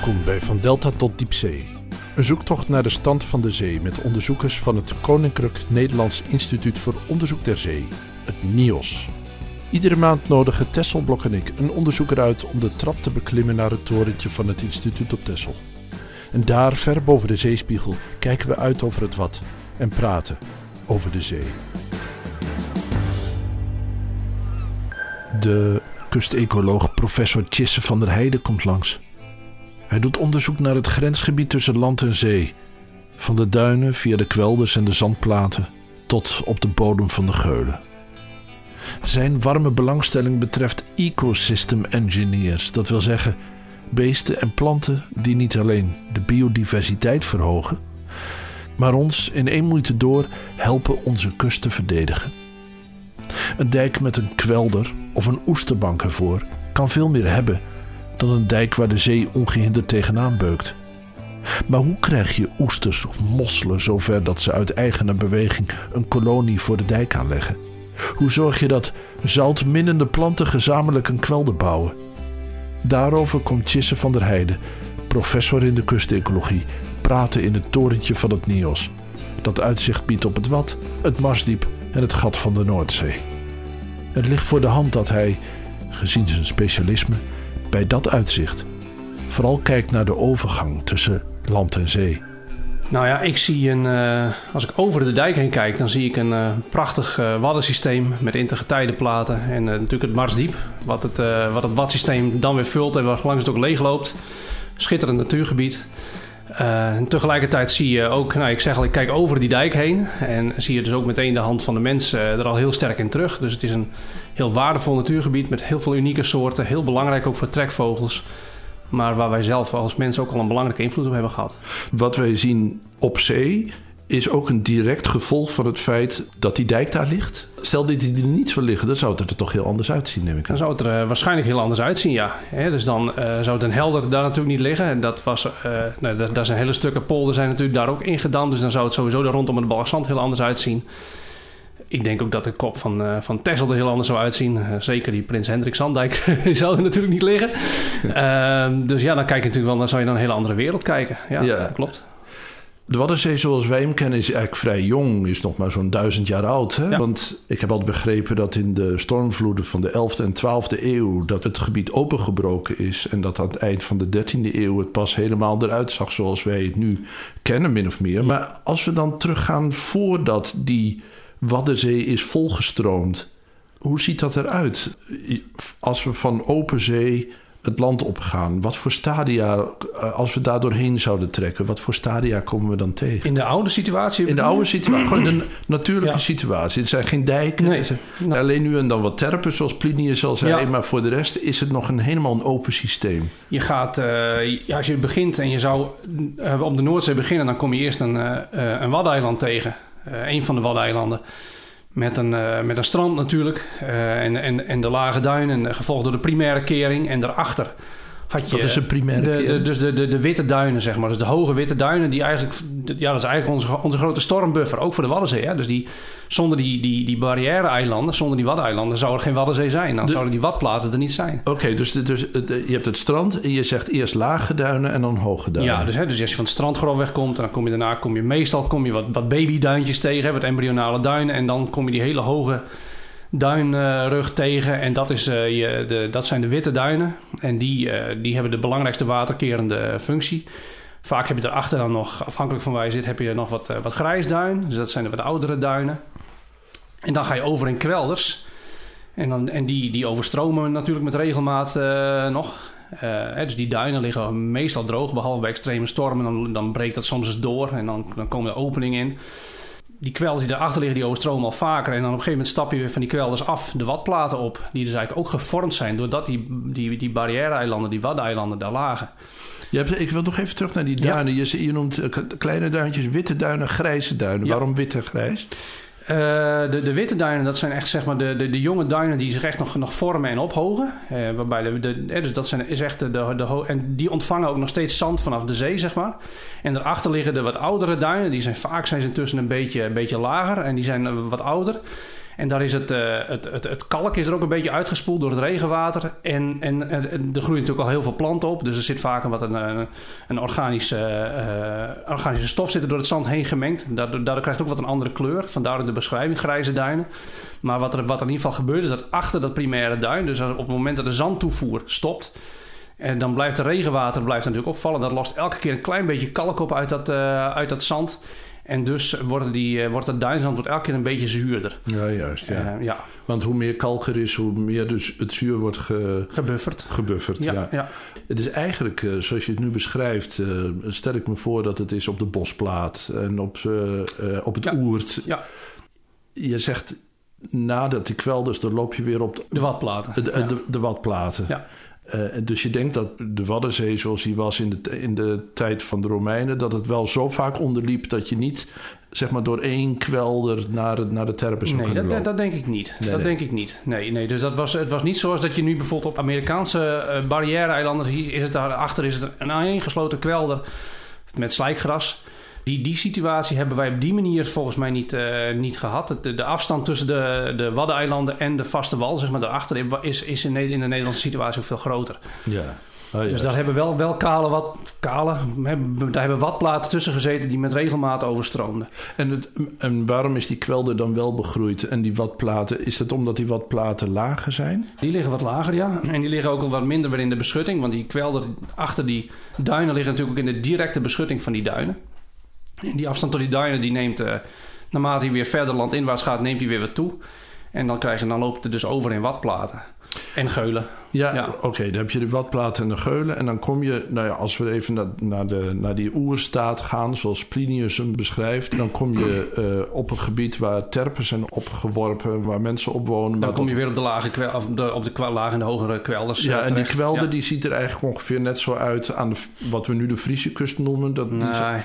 Welkom bij Van Delta tot Diepzee. Een zoektocht naar de stand van de zee met onderzoekers van het Koninklijk Nederlands Instituut voor Onderzoek der Zee, het NIOS. Iedere maand nodigen Tesselblok en ik een onderzoeker uit om de trap te beklimmen naar het torentje van het instituut op Tessel. En daar, ver boven de zeespiegel, kijken we uit over het wat en praten over de zee. De kustecoloog professor Chisse van der Heijden komt langs. Hij doet onderzoek naar het grensgebied tussen land en zee. Van de duinen via de kwelders en de zandplaten tot op de bodem van de geulen. Zijn warme belangstelling betreft ecosystem engineers, dat wil zeggen beesten en planten die niet alleen de biodiversiteit verhogen, maar ons in één moeite door helpen onze kust te verdedigen. Een dijk met een kwelder of een oesterbank ervoor kan veel meer hebben dan een dijk waar de zee ongehinderd tegenaan beukt. Maar hoe krijg je oesters of mosselen zover dat ze uit eigene beweging een kolonie voor de dijk aanleggen? Hoe zorg je dat zoutminnende planten gezamenlijk een kwelder bouwen? Daarover komt Chisse van der Heijden, professor in de kustecologie, praten in het torentje van het NIOS. Dat uitzicht biedt op het Wat, het Marsdiep en het gat van de Noordzee. Het ligt voor de hand dat hij, gezien zijn specialisme, bij dat uitzicht vooral kijkt naar de overgang tussen land en zee. Nou ja, ik zie een. Uh, als ik over de dijk heen kijk, dan zie ik een uh, prachtig uh, waddensysteem met intergetijdenplaten. En natuurlijk het Marsdiep, wat het, wat het wadsysteem dan weer vult en waar langs het ook leeg loopt. Schitterend natuurgebied. En tegelijkertijd zie je ook, nou ik zeg al, ik kijk over die dijk heen. En zie je dus ook meteen de hand van de mens er al heel sterk in terug. Dus het is een heel waardevol natuurgebied met heel veel unieke soorten. Heel belangrijk ook voor trekvogels. Maar waar wij zelf als mensen ook al een belangrijke invloed op hebben gehad. Wat wij zien op zee is ook een direct gevolg van het feit dat die dijk daar ligt. Stel dat die er niet zou liggen, dan zou het er toch heel anders uitzien, neem ik aan. Dan zou het er uh, waarschijnlijk heel anders uitzien, ja. dus dan uh, zou het een helder daar natuurlijk niet liggen. En dat was, uh, nou, daar, daar zijn hele stukken polder zijn natuurlijk daar ook ingedamd. Dus dan zou het sowieso daar rondom het Balzand heel anders uitzien. Ik denk ook dat de kop van, uh, van Tessel er heel anders zou uitzien. Uh, zeker die Prins Hendrik Zandijk die zou er natuurlijk niet liggen. Uh, dus ja, dan kijk je natuurlijk wel, dan zou je naar een hele andere wereld kijken. Ja, ja. klopt. De Waddenzee zoals wij hem kennen is eigenlijk vrij jong. Is nog maar zo'n duizend jaar oud. Hè? Ja. Want ik heb altijd begrepen dat in de stormvloeden van de 11e en 12e eeuw... dat het gebied opengebroken is. En dat aan het eind van de 13e eeuw het pas helemaal eruit zag zoals wij het nu kennen, min of meer. Maar als we dan teruggaan voordat die Waddenzee is volgestroomd. Hoe ziet dat eruit als we van open zee het land opgaan? Wat voor stadia, eh, als we daar doorheen zouden trekken, wat voor stadia komen we dan tegen? In de oude situatie? In de oude situatie, gewoon de natuurlijke ja. situatie. Het zijn geen dijken, nee. zijn nou. alleen nu en dan wat terpen, zoals Plinius al zei. Ja. Maar voor de rest is het nog een helemaal een open systeem. Je gaat, uh, ja, als je begint en je zou uh, op de Noordzee beginnen, dan kom je eerst een, uh, een waddeiland tegen. Een van de Waddeneilanden. Met een, uh, met een strand natuurlijk. Uh, en, en, en de lage duinen, gevolgd door de primaire kering. En daarachter had je... Wat is een primaire de, de, Dus de, de, de witte duinen, zeg maar. Dus de hoge witte duinen, die eigenlijk... Ja, dat is eigenlijk onze, onze grote stormbuffer, ook voor de Waddenzee. Hè? Dus die, zonder die, die, die barrière-eilanden, zonder die Waddeneilanden... zou er geen Waddenzee zijn. Dan de, zouden die watplaten er niet zijn. Oké, okay, dus, dus de, je hebt het strand en je zegt eerst lage duinen en dan hoge duinen. Ja, dus, hè, dus als je van het strand grofweg komt... dan kom je daarna kom je meestal kom je wat, wat babyduintjes tegen, hè, wat embryonale duinen... en dan kom je die hele hoge duinrug tegen. En dat, is, uh, je, de, dat zijn de witte duinen. En die, uh, die hebben de belangrijkste waterkerende functie. Vaak heb je erachter dan nog, afhankelijk van waar je zit, heb je nog wat, uh, wat grijsduin. Dus dat zijn de wat oudere duinen. En dan ga je over in kwelders. En, dan, en die, die overstromen natuurlijk met regelmaat nog. Hè, dus die duinen liggen meestal droog, behalve bij extreme stormen. Dan, dan breekt dat soms eens door en dan, dan komen er openingen in die kwelders die erachter liggen, die overstromen al vaker. En dan op een gegeven moment stap je weer van die kwelders af de watplaten op. Die dus eigenlijk ook gevormd zijn doordat die, die, die barrière-eilanden, die waddeneilanden daar lagen. Je hebt, ik wil nog even terug naar die duinen. Ja. Je, je, noemt kleine duintjes, witte duinen, grijze duinen. Ja. Waarom witte en grijs? Uh, de, de, witte duinen, dat zijn echt zeg maar de, de, de, jonge duinen die zich echt nog, nog vormen en ophogen. Uh, waarbij de, de, dus dat zijn, is echt de, de, de, en die ontvangen ook nog steeds zand vanaf de zee, zeg maar. En daarachter liggen de wat oudere duinen. Die zijn vaak zijn ze intussen een beetje, een beetje lager en die zijn wat ouder. En daar is het, uh, het, het, het, kalk is er ook een beetje uitgespoeld door het regenwater. En, en, en, er groeien natuurlijk al heel veel planten op. Dus er zit vaak wat een, een, een organische, uh, organische stof zit er door het zand heen gemengd. Daardoor, krijgt het ook wat een andere kleur. Vandaar de beschrijving grijze duinen. Maar wat er, wat er in ieder geval gebeurt is dat achter dat primaire duin... dus op het moment dat de zandtoevoer stopt... En dan blijft de regenwater blijft natuurlijk opvallen. Dat lost elke keer een klein beetje kalk op uit dat, uh, uit dat zand. En dus wordt, die, wordt het duinzand wordt elke keer een beetje zuurder. Ja, juist. Ja. Uh, ja. Want hoe meer kalk er is, hoe meer dus het zuur wordt ge... gebufferd. Gebufferd, ja, ja. ja. Het is eigenlijk, uh, zoals je het nu beschrijft, uh, stel ik me voor dat het is op de bosplaat en op, op het ja. oert. Ja. Je zegt nadat die kwelders, dan loop je weer op de, de watplaten. De, de, de watplaten. Ja. Uh, dus je denkt dat de Waddenzee zoals die was in de, in de tijd van de Romeinen... dat het wel zo vaak onderliep dat je niet zeg maar door één kwelder naar, het, naar de terpen zou nee, dat, dat denk ik niet. Nee, dat nee. denk ik niet. Nee, nee. Dus dat was, het was niet zoals dat je nu bijvoorbeeld op Amerikaanse uh, barrière-eilanden... hier is het daarachter is het een aaneengesloten kwelder met slijkgras... Die, die situatie hebben wij op die manier volgens mij niet, uh, niet gehad. De, de, afstand tussen de, de Waddeneilanden en de vaste wal, zeg maar daarachter, is, is in, in de Nederlandse situatie ook veel groter. Ja. Oh, dus daar hebben wel, wel kale, wat, kale daar hebben watplaten tussen gezeten die met regelmaat overstroomden. En, het, en waarom is die kwelder dan wel begroeid en die watplaten? Is het omdat die watplaten lager zijn? Die liggen wat lager, ja. En die liggen ook al wat minder weer in de beschutting. Want die kwelder achter die duinen liggen natuurlijk ook in de directe beschutting van die duinen. En die afstand tot die duinen die neemt, uh, naarmate hij weer verder landinwaarts gaat, neemt hij weer wat toe. En dan, krijg je, dan loopt het dus over in watplaten. En geulen. Ja, ja. oké. Okay, dan heb je de watplaten en de geulen. En dan kom je, nou ja, als we even naar, naar, de, naar die oerstaat gaan, zoals Plinius hem beschrijft. Dan kom je uh, op een gebied waar terpen zijn opgeworpen, waar mensen op wonen. Dan kom je weer op de lage kwel, of de, op de lage en de hogere kwelders. Ja, uh, en die kwelder ja. die ziet er eigenlijk ongeveer net zo uit aan de, wat we nu de Friese kust noemen. Dat, nee.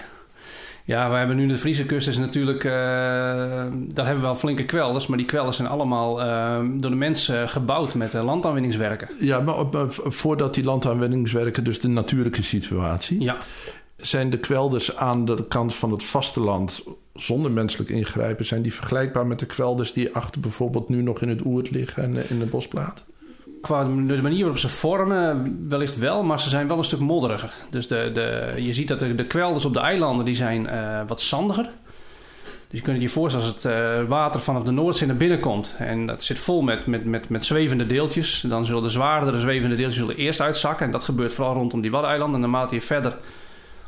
Ja, we hebben nu de Friese kust is natuurlijk... Uh, daar hebben we wel flinke kwelders. Maar die kwelders zijn allemaal uh, door de mensen gebouwd met uh, landaanwinningswerken. Ja, maar, maar, voordat die landaanwinningswerken, dus de natuurlijke situatie... Ja. zijn de kwelders aan de kant van het vasteland zonder menselijk ingrijpen... zijn die vergelijkbaar met de kwelders die achter bijvoorbeeld nu nog in het oert liggen en in de bosplaat? Qua de manier waarop ze vormen, wellicht wel, maar ze zijn wel een stuk modderiger. Dus de, de, je ziet dat de, de kwelders op de eilanden die zijn uh, wat zandiger. Dus je kunt je voorstellen als het uh, water vanaf de Noordzee naar binnen komt en dat zit vol met, met, met, met zwevende deeltjes, dan zullen de zwaardere zwevende deeltjes zullen eerst uitzakken. En dat gebeurt vooral rondom die Waddeneilanden. En naarmate je verder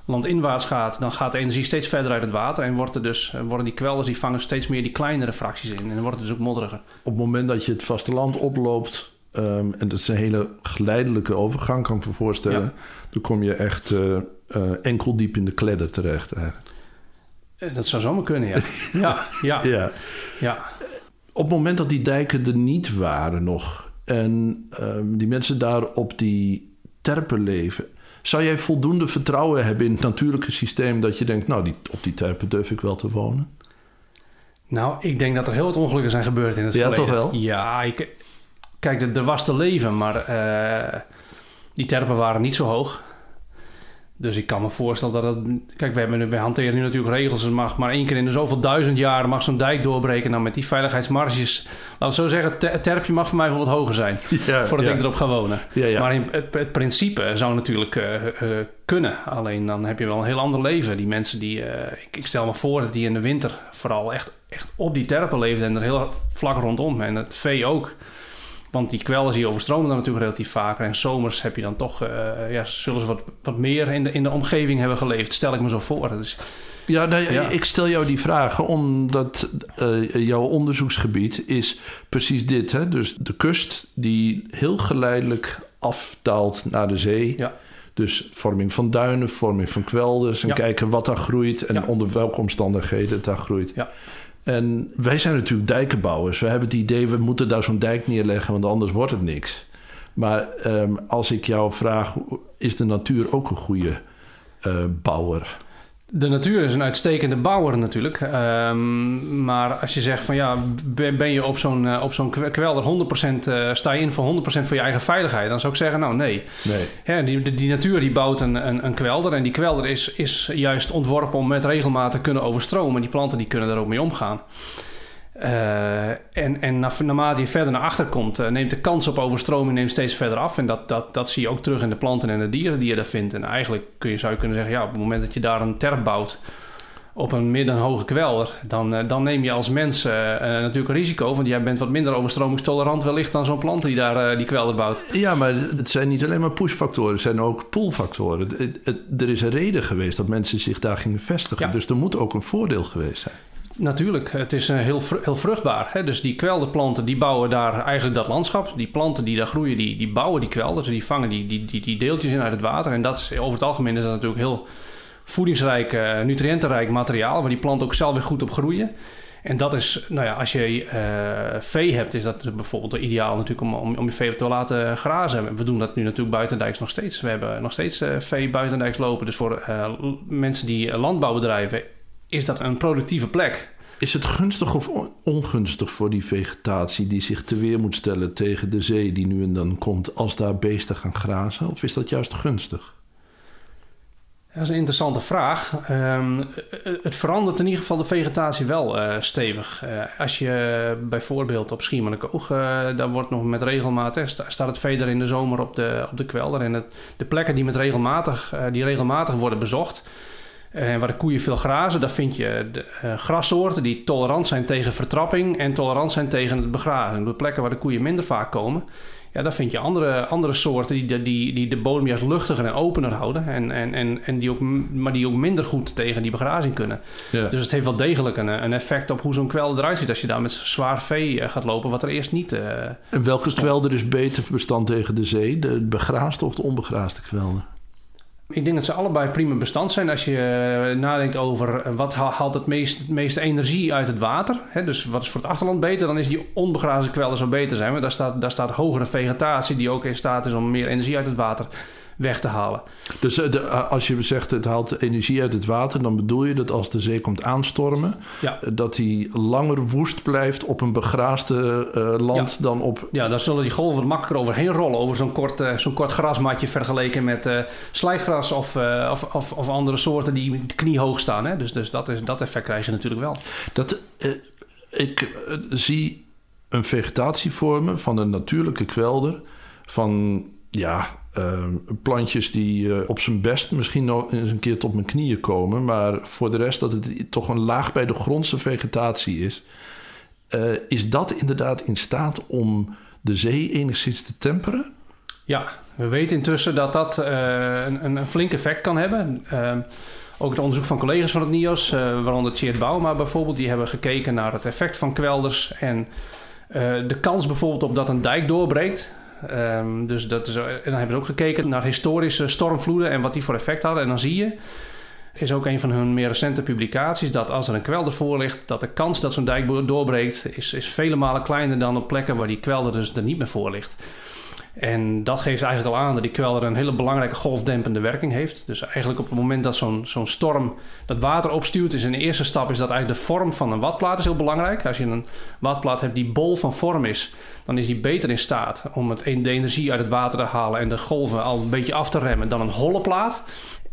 landinwaarts gaat, dan gaat de energie steeds verder uit het water. En wordt er dus, worden die kwelders die vangen steeds meer die kleinere fracties in. En dan wordt het dus ook modderiger. Op het moment dat je het vasteland oploopt, Um, en dat is een hele geleidelijke overgang, kan ik me voorstellen. Ja. Dan kom je echt uh, uh, enkel diep in de kledder terecht. Eigenlijk. Dat zou zomaar kunnen, ja. ja, ja, ja. ja. Op het moment dat die dijken er niet waren nog... en um, die mensen daar op die terpen leven... zou jij voldoende vertrouwen hebben in het natuurlijke systeem... dat je denkt, nou, die, op die terpen durf ik wel te wonen? Nou, ik denk dat er heel wat ongelukken zijn gebeurd in het ja, verleden. toch wel? Ja, ik... Kijk, er was te leven, maar uh, die terpen waren niet zo hoog. Dus ik kan me voorstellen dat het... Kijk, we, hebben, we hanteren nu natuurlijk regels. Het mag maar één keer in de zoveel duizend jaar mag zo'n dijk doorbreken. Nou, met die veiligheidsmarges... Laten we zo zeggen, het terpje mag voor mij wel wat hoger zijn. Ja, voordat ja. ik erop ga wonen. Ja, maar in, het, het, principe zou natuurlijk uh, uh, kunnen. Alleen dan heb je wel een heel ander leven. Die mensen die... uh, ik, ik, stel me voor dat die in de winter vooral echt, echt op die terpen leefden. En er heel vlak rondom. En het vee ook. Want die kwelders die overstromen dan natuurlijk relatief vaker. En zomers heb je dan toch, uh, ja, zullen ze wat, wat meer in de, in de omgeving hebben geleefd. Stel ik me zo voor. Dus, ja, nou, ja, ik stel jou die vragen omdat uh, jouw onderzoeksgebied is precies dit. Hè? Dus de kust die heel geleidelijk afdaalt naar de zee. Ja. Dus vorming van duinen, vorming van kwelders. En Ja. kijken wat daar groeit en onder welke omstandigheden het daar groeit. Ja. En wij zijn natuurlijk dijkenbouwers. We hebben het idee, we moeten daar zo'n dijk neerleggen, want anders wordt het niks. Maar ehm, als ik jou vraag, is de natuur ook een goede eh, bouwer? De natuur is een uitstekende bouwer natuurlijk. Ehm, maar als je zegt van ja, ben je op zo'n eh, op zo'n kwe- kwelder 100% eh, sta je in voor 100% voor je eigen veiligheid, dan zou ik zeggen nou nee. Nee. Ja, die, die, die natuur die bouwt een, een, een kwelder en die kwelder is, is juist ontworpen om met regelmaat te kunnen overstromen. Die planten die kunnen daar ook mee omgaan. Uh, en en naarmate je verder naar achter komt, uh, neemt de kans op overstroming neemt steeds verder af. En dat, dat, dat zie je ook terug in de planten en de dieren die je daar vindt. En eigenlijk kun je, zou je kunnen zeggen, ja, op het moment dat je daar een terp bouwt op een midden hoge kwelder, dan, uh, dan neem je als mens natuurlijk een risico. Want jij bent wat minder overstromingstolerant wellicht dan zo'n plant die daar die kwelder bouwt. Ja, maar het zijn niet alleen maar pushfactoren, het zijn ook pullfactoren. Er is een reden geweest dat mensen zich daar gingen vestigen. Ja. Dus er moet ook een voordeel geweest zijn. Natuurlijk, het is eh, heel, heel vruchtbaar. Hè? Dus die kwelderplanten die bouwen daar eigenlijk dat landschap. Die planten die daar groeien, die, die bouwen die kwelders. Die vangen die, die, die, die deeltjes in uit het water. En dat is, over het algemeen is dat natuurlijk heel voedingsrijk, uh, nutriëntenrijk materiaal... waar die planten ook zelf weer goed op groeien. En dat is, nou ja, als je uh, vee hebt, is dat bijvoorbeeld ideaal natuurlijk om, om, om je vee te laten grazen. We doen dat nu natuurlijk buitendijks nog steeds. We hebben nog steeds uh, vee buitendijks lopen. Dus voor mensen die landbouw bedrijven is dat een productieve plek. Is het gunstig of ongunstig voor die vegetatie die zich te weer moet stellen tegen de zee die nu en dan komt als daar beesten gaan grazen? Of is dat juist gunstig? Dat is een interessante vraag. Um, het verandert in ieder geval de vegetatie wel uh, stevig. Uh, als je bijvoorbeeld op Schiermonnikoog, uh, daar wordt nog met regelmaat, hè, staat het veder in de zomer op de, op de kwelder. En het, de plekken die, met regelmatig, die regelmatig worden bezocht, en eh, waar de koeien veel grazen, daar vind je de, uh, grassoorten die tolerant zijn tegen vertrapping en tolerant zijn tegen het begrazen. De plekken waar de koeien minder vaak komen, ja, daar vind je andere, andere soorten die, die, die de bodem juist luchtiger en opener houden. En, en, en, en die ook, maar die ook minder goed tegen die begrazing kunnen. Ja. Dus het heeft wel degelijk een, een effect op hoe zo'n kwelder eruit ziet als je daar met zwaar vee eh, gaat lopen, wat er eerst niet. Uh, en welke kwelder is beter bestand tegen de zee? De begraasde of de onbegraasde kwelder? Ik denk dat ze allebei prima bestand zijn als je eh, nadenkt over eh, wat haalt het, meest, meeste energie uit het water. Dus wat is voor het achterland beter? Dan is die onbegrazen kwelder zo beter zijn. Maar daar staat, daar staat hogere vegetatie die ook in staat is om meer energie uit het water weg te halen. Dus eh, de, eh, als je zegt het haalt energie uit het water, dan bedoel je dat als de zee komt aanstormen, ja. Eh, dat hij langer woest blijft op een begraasde uh, land dan op. Ja, dan zullen die golven er makkelijker overheen rollen over zo'n kort, uh, zo'n kort grasmatje vergeleken met uh, slijkgras of, of, of, of, andere soorten die kniehoog staan. Hè? Dus, dus dat, is, dat effect krijg je natuurlijk wel. Dat, ik zie een vegetatie vormen van een natuurlijke kwelder van ja, uh, plantjes die uh, op zijn best misschien nog eens een keer tot mijn knieën komen. Maar voor de rest dat het toch een laag bij de grondse vegetatie is. Uh, is dat inderdaad in staat om de zee enigszins te temperen? Ja, we weten intussen dat dat een, een, flink effect kan hebben. Ehm, ook het onderzoek van collega's van het NIOS, waaronder Tjeerd Bouma bijvoorbeeld, die hebben gekeken naar het effect van kwelders en de kans bijvoorbeeld op dat een dijk doorbreekt. Um, dus dat is, en dan hebben ze ook gekeken naar historische stormvloeden en wat die voor effect hadden. En dan zie je, is ook een van hun meer recente publicaties, dat als er een kwelder voor ligt, dat de kans dat zo'n dijk doorbreekt, is, is vele malen kleiner dan op plekken waar die kwelder dus er niet meer voor ligt. En dat geeft eigenlijk al aan dat die kwelder een hele belangrijke golfdempende werking heeft. Dus eigenlijk op het moment dat zo'n zo'n storm dat water opstuurt, is de eerste stap is dat eigenlijk de vorm van een watplaat is heel belangrijk. Als je een watplaat hebt die bol van vorm is, dan is die beter in staat om het, de energie uit het water te halen en de golven al een beetje af te remmen dan een holle plaat.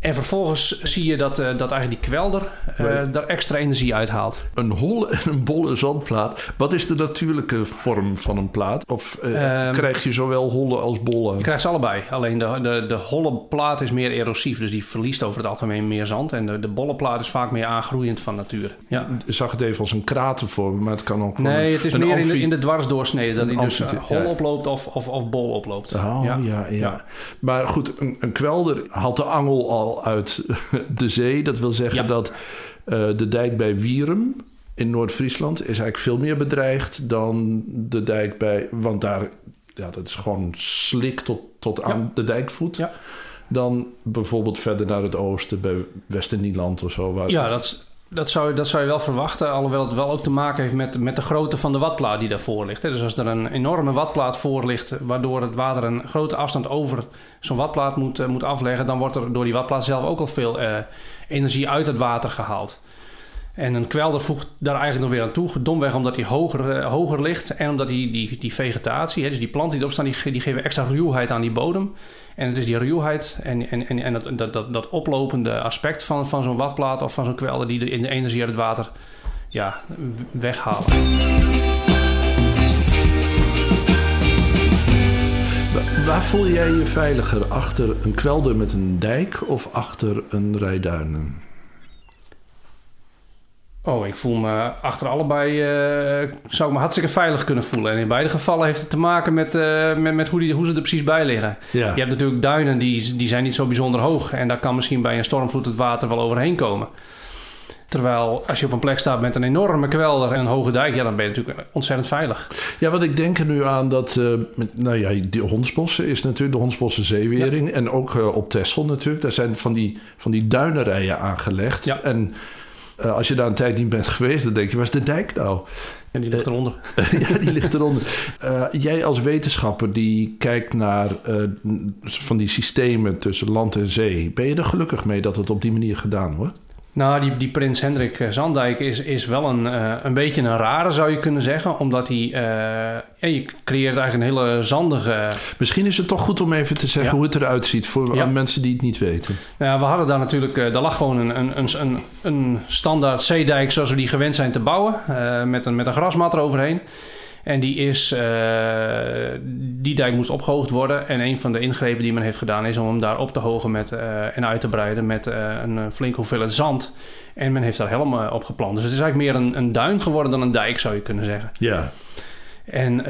En vervolgens zie je dat, uh, dat eigenlijk die kwelder uh, daar extra energie uithaalt. Een holle en een bolle zandplaat. Wat is de natuurlijke vorm van een plaat? Of uh, um, krijg je zowel holle als bolle? Je krijgt ze allebei. Alleen de, de, de holle plaat is meer erosief. Dus die verliest over het algemeen meer zand. En de, de bolle plaat is vaak meer aangroeiend van natuur. Ja. Ik zag het even als een kratervorm, maar het kan ook Nee, het is meer in de, in de dwarsdoorsnede. Dat hij dus hol ja. oploopt of, of, of bol oploopt. Oh, ja. Ja, ja. Maar goed, een, een kwelder haalt de angel al uit de zee. Dat wil zeggen dat uh, de dijk bij Wierum in Noord-Friesland is eigenlijk veel meer bedreigd dan de dijk bij. Want daar, ja, dat is gewoon slik tot, tot aan ja. de dijkvoet. Ja. Dan bijvoorbeeld verder naar het oosten bij Westernieland of zo. Waar ja, dat dat zou, dat zou je wel verwachten, alhoewel het wel ook te maken heeft met, met de grootte van de watplaat die daarvoor ligt. Dus als er een enorme watplaat voor ligt, waardoor het water een grote afstand over zo'n watplaat moet, uh, moet afleggen, dan wordt er door die watplaat zelf ook al veel uh, energie uit het water gehaald. En een kwelder voegt daar eigenlijk nog weer aan toe. Domweg omdat hij hoger, uh, hoger ligt en omdat die, die, die vegetatie, dus die planten die erop staan, die, die geven extra ruwheid aan die bodem. En het is die ruwheid en, en, en, en dat, dat, dat, dat oplopende aspect van, van zo'n watplaat of van zo'n kwelder die de, in de energie uit het water ja, weghalen. Waar voel jij je veiliger? Achter een kwelder met een dijk of achter een rij duinen? Oh, ik voel me achter allebei, uh, zou ik me hartstikke veilig kunnen voelen. En in beide gevallen heeft het te maken met, uh, met, met hoe, die, hoe ze er precies bij liggen. Ja. Je hebt natuurlijk duinen, die, die zijn niet zo bijzonder hoog. En daar kan misschien bij een stormvloed het water wel overheen komen. Terwijl als je op een plek staat met een enorme kwelder en een hoge dijk, ja, dan ben je natuurlijk ontzettend veilig. Ja, want ik denk er nu aan dat, uh, met, nou ja, die Hondsbossen is natuurlijk de Hondsbossen zeewering. En ook uh, op Texel natuurlijk. Daar zijn van die, van die duinenrijen aangelegd. Ja. En uh, als je daar een tijd niet bent geweest, dan denk je, waar is de dijk nou? En die ligt eronder. ja, die ligt eronder. jij als wetenschapper die kijkt naar van die systemen tussen land en zee. Ben je er gelukkig mee dat het op die manier gedaan wordt? Nou, die, die Prins Hendrik eh, Zandijk is, is wel een, uh, een beetje een rare, zou je kunnen zeggen. Omdat hij... Uh, ja, je creëert eigenlijk een hele zandige... Misschien is het toch goed om even te zeggen hoe het eruit ziet... voor mensen die het niet weten. Ja, we hadden daar natuurlijk... daar lag gewoon een, een, een, een standaard zeedijk zoals we die gewend zijn te bouwen. met, een, met een grasmat eroverheen. En die, is, uh, die dijk moest opgehoogd worden. En een van de ingrepen die men heeft gedaan is om hem daar op te hogen met, uh, en uit te breiden met uh, een flinke hoeveelheid zand. En men heeft daar helemaal op geplant. Dus het is eigenlijk meer een, een duin geworden dan een dijk, zou je kunnen zeggen. Ja. En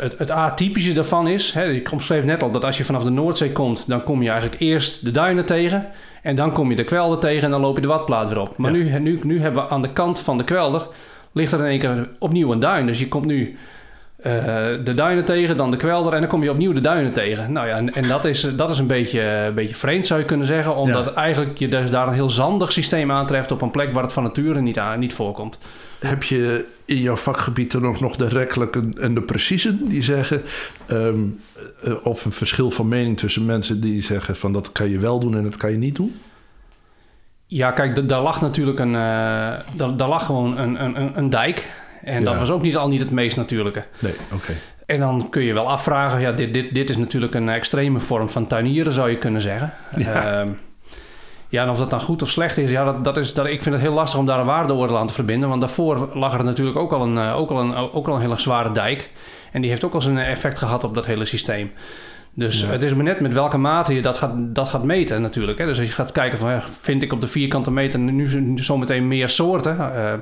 het, het atypische daarvan is, hè, ik omschreef net al dat als je vanaf de Noordzee komt, dan kom je eigenlijk eerst de duinen tegen. En dan kom je de kwelder tegen en dan loop je de watplaat weer op. Maar nu, nu, nu hebben we aan de kant van de kwelder, ligt er in één keer opnieuw een duin. Dus je komt nu de duinen tegen, dan de kwelder en dan kom je opnieuw de duinen tegen. Nou ja, en, en dat, is, dat is een beetje, een beetje vreemd zou je kunnen zeggen, omdat eigenlijk je dus daar een heel zandig systeem aantreft op een plek waar het van nature niet, aan, niet voorkomt. Heb je in jouw vakgebied dan ook nog de rekkelijke en de precieze die zeggen, um, of een verschil van mening tussen mensen die zeggen van dat kan je wel doen en dat kan je niet doen? Ja, kijk, daar lag natuurlijk een, uh, daar, daar lag gewoon een, een, een dijk. En dat was ook niet al niet het meest natuurlijke. Nee, oké. En dan kun je wel afvragen, ja, dit, dit, dit is natuurlijk een extreme vorm van tuinieren, zou je kunnen zeggen. Ja. Uh, ja, en of dat dan goed of slecht is, ja, dat, dat is, dat, ik vind het heel lastig om daar een waardeoordeel aan te verbinden. Want daarvoor lag er natuurlijk ook al een, eh, ook al een, ook al een hele zware dijk. En die heeft ook al zijn effect gehad op dat hele systeem. Dus het is maar net met welke mate je dat gaat, dat gaat meten natuurlijk. Hè. Dus als je gaat kijken van, vind ik op de vierkante meter nu, nu zometeen meer soorten... Uh,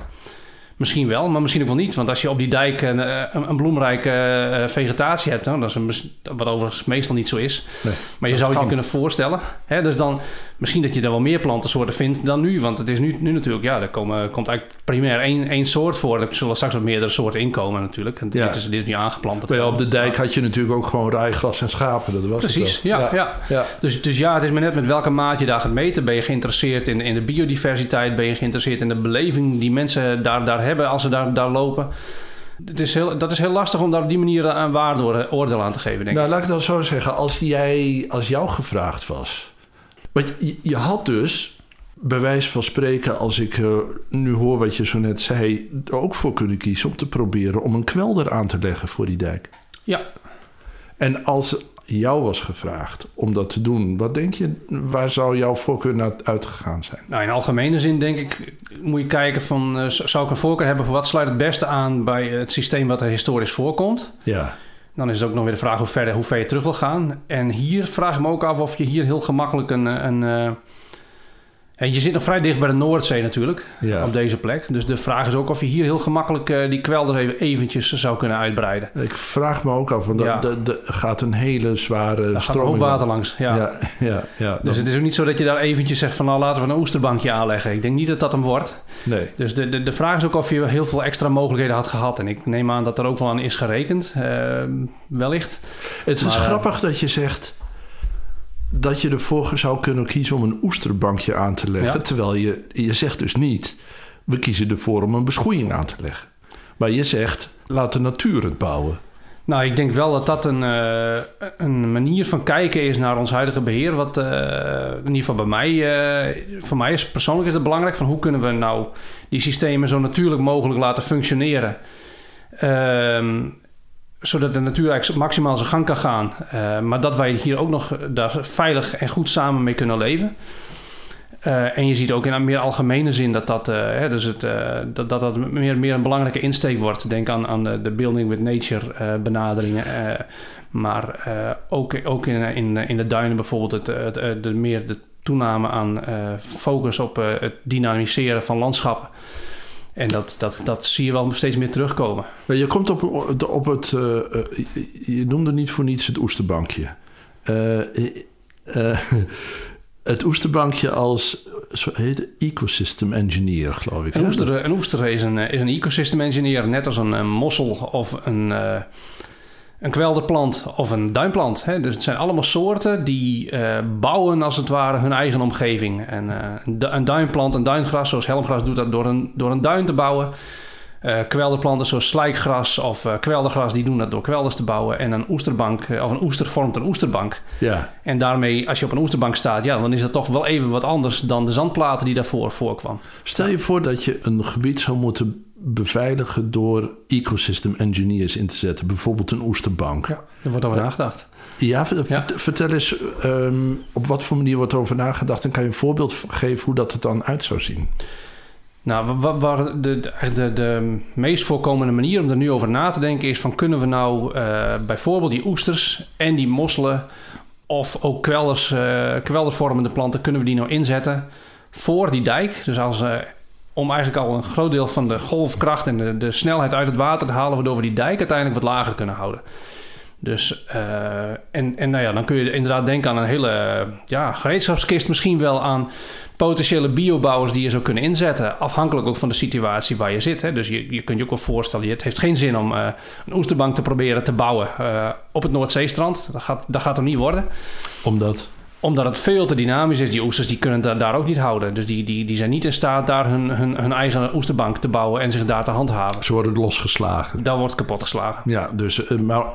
Misschien wel, maar misschien ook wel niet. Want als je op die dijk een, eh, een, een bloemrijke uh, vegetatie hebt, nou, dat is een, wat overigens meestal niet zo is. Nee, maar je zou het je kunnen voorstellen. Hè? Dus dan misschien dat je er wel meer plantensoorten vindt dan nu. Want het is nu, nu natuurlijk, ja, er komen, komt eigenlijk primair één, één soort voor. Er zullen straks wat meerdere soorten inkomen natuurlijk. En ja. dit, is, dit is nu aangeplant. Ja, op de dijk had je natuurlijk ook gewoon rijgras en schapen. Dat was Precies, ja, ja. ja. ja. Dus, dus ja, het is maar net met welke maat je daar gaat meten. Ben je geïnteresseerd in, in de biodiversiteit? Ben je geïnteresseerd in de beleving die mensen daar, daar hebben als ze daar, daar lopen? Het is heel, dat is heel lastig om daar op die manier aan waardeoordeel aan te geven, denk nou, laat ik dan zo zeggen. Als, jij, als jou gevraagd was... Want je, je had dus, bij wijze van spreken... als ik uh, nu hoor wat je zo net zei... er ook voor kunnen kiezen om te proberen... om een kwelder aan te leggen voor die dijk. Ja. En als jou was gevraagd om dat te doen, wat denk je, waar zou jouw voorkeur naar uitgegaan zijn? Nou, in algemene zin denk ik, moet je kijken van, uh, zou ik een voorkeur hebben voor wat sluit het beste aan bij het systeem wat er historisch voorkomt? Ja. Dan is het ook nog weer de vraag hoe ver, hoe ver je terug wil gaan. En hier vraag ik me ook af of je hier heel gemakkelijk een, een, een eh, en je zit nog vrij dicht bij de Noordzee natuurlijk, op deze plek. Dus de vraag is ook of je hier heel gemakkelijk uh, die kwelder even eventjes zou kunnen uitbreiden. Ik vraag me ook af, want er ja. gaat een hele zware Daar stroming... gaat water langs, ja. ja, ja, ja dus het is ook niet zo dat je daar eventjes zegt van... nou, laten we een oesterbankje aanleggen. Ik denk niet dat dat hem wordt. Nee. Dus de, de, de vraag is ook of je heel veel extra mogelijkheden had gehad. En ik neem aan dat er ook wel aan is gerekend, uh, wellicht. Het is eh, grappig dat je zegt dat je ervoor zou kunnen kiezen om een oesterbankje aan te leggen. Terwijl je, je zegt dus niet, we kiezen ervoor om een beschoeiing aan te leggen. Maar je zegt, laat de natuur het bouwen. Nou, ik denk wel dat dat een, uh, een manier van kijken is naar ons huidige beheer. Wat uh, in ieder geval bij mij, uh, voor mij is persoonlijk is het belangrijk van hoe kunnen we nou die systemen zo natuurlijk mogelijk laten functioneren. Ehm, zodat de natuur eigenlijk maximaal zijn gang kan gaan. Uh, maar dat wij hier ook nog daar veilig en goed samen mee kunnen leven. Uh, en je ziet ook in een meer algemene zin dat dat, hè, dus het, dat, dat, dat meer, meer een belangrijke insteek wordt. Denk aan, aan de, de building with nature benaderingen. maar ook, ook in, in, in de duinen bijvoorbeeld het, het, de, meer de toename aan focus op het dynamiseren van landschappen. En dat, dat, dat zie je wel steeds meer terugkomen. Je komt op, op het. je noemde niet voor niets het oesterbankje. het oesterbankje als zo heet ecosystem engineer, geloof ik. Een oester, een oester is, een, is een ecosystem engineer, net als een, een mossel of een, een kwelderplant of een duinplant. Hè? Dus het zijn allemaal soorten die uh, bouwen als het ware hun eigen omgeving. En uh, een duinplant, een duingras, zoals helmgras doet dat door een, door een duin te bouwen. Uh, kwelderplanten zoals slijkgras of kweldergras, die doen dat door kwelders te bouwen. En een oesterbank, of een oester vormt een oesterbank. Ja. En daarmee, als je op een oesterbank staat, ja, dan is dat toch wel even wat anders dan de zandplaten die daarvoor voorkwam. Stel je voor dat je een gebied zou moeten beveiligen door ecosystem engineers in te zetten. Bijvoorbeeld een oesterbank. Ja, er wordt over nagedacht. Ja, ja, vertel eens um, op wat voor manier wordt over nagedacht en kan je een voorbeeld geven hoe dat er dan uit zou zien? Nou, waar de, de, de, meest voorkomende manier om er nu over na te denken is van kunnen we nou uh, bijvoorbeeld die oesters en die mosselen of ook kwelders, uh, kweldervormende planten, kunnen we die nou inzetten voor die dijk? Dus als, uh, om eigenlijk al een groot deel van de golfkracht en de, de snelheid uit het water te halen, waardoor we die dijk uiteindelijk wat lager kunnen houden. Dus, en, en nou ja, dan kun je inderdaad denken aan een hele ja, gereedschapskist, misschien wel aan potentiële biobouwers die je zou kunnen inzetten. Afhankelijk ook van de situatie waar je zit. Hè. Dus je, je kunt je ook wel voorstellen, het heeft geen zin om uh, een oesterbank te proberen te bouwen uh, op het Noordzeestrand. Dat gaat, dat gaat er niet worden. Omdat? Omdat het veel te dynamisch is. Die oesters die kunnen daar, daar ook niet houden. Dus die, die, die zijn niet in staat daar hun, hun, hun eigen oesterbank te bouwen en zich daar te handhaven. Ze worden losgeslagen. Dat wordt kapot geslagen. Ja, dus uh, maar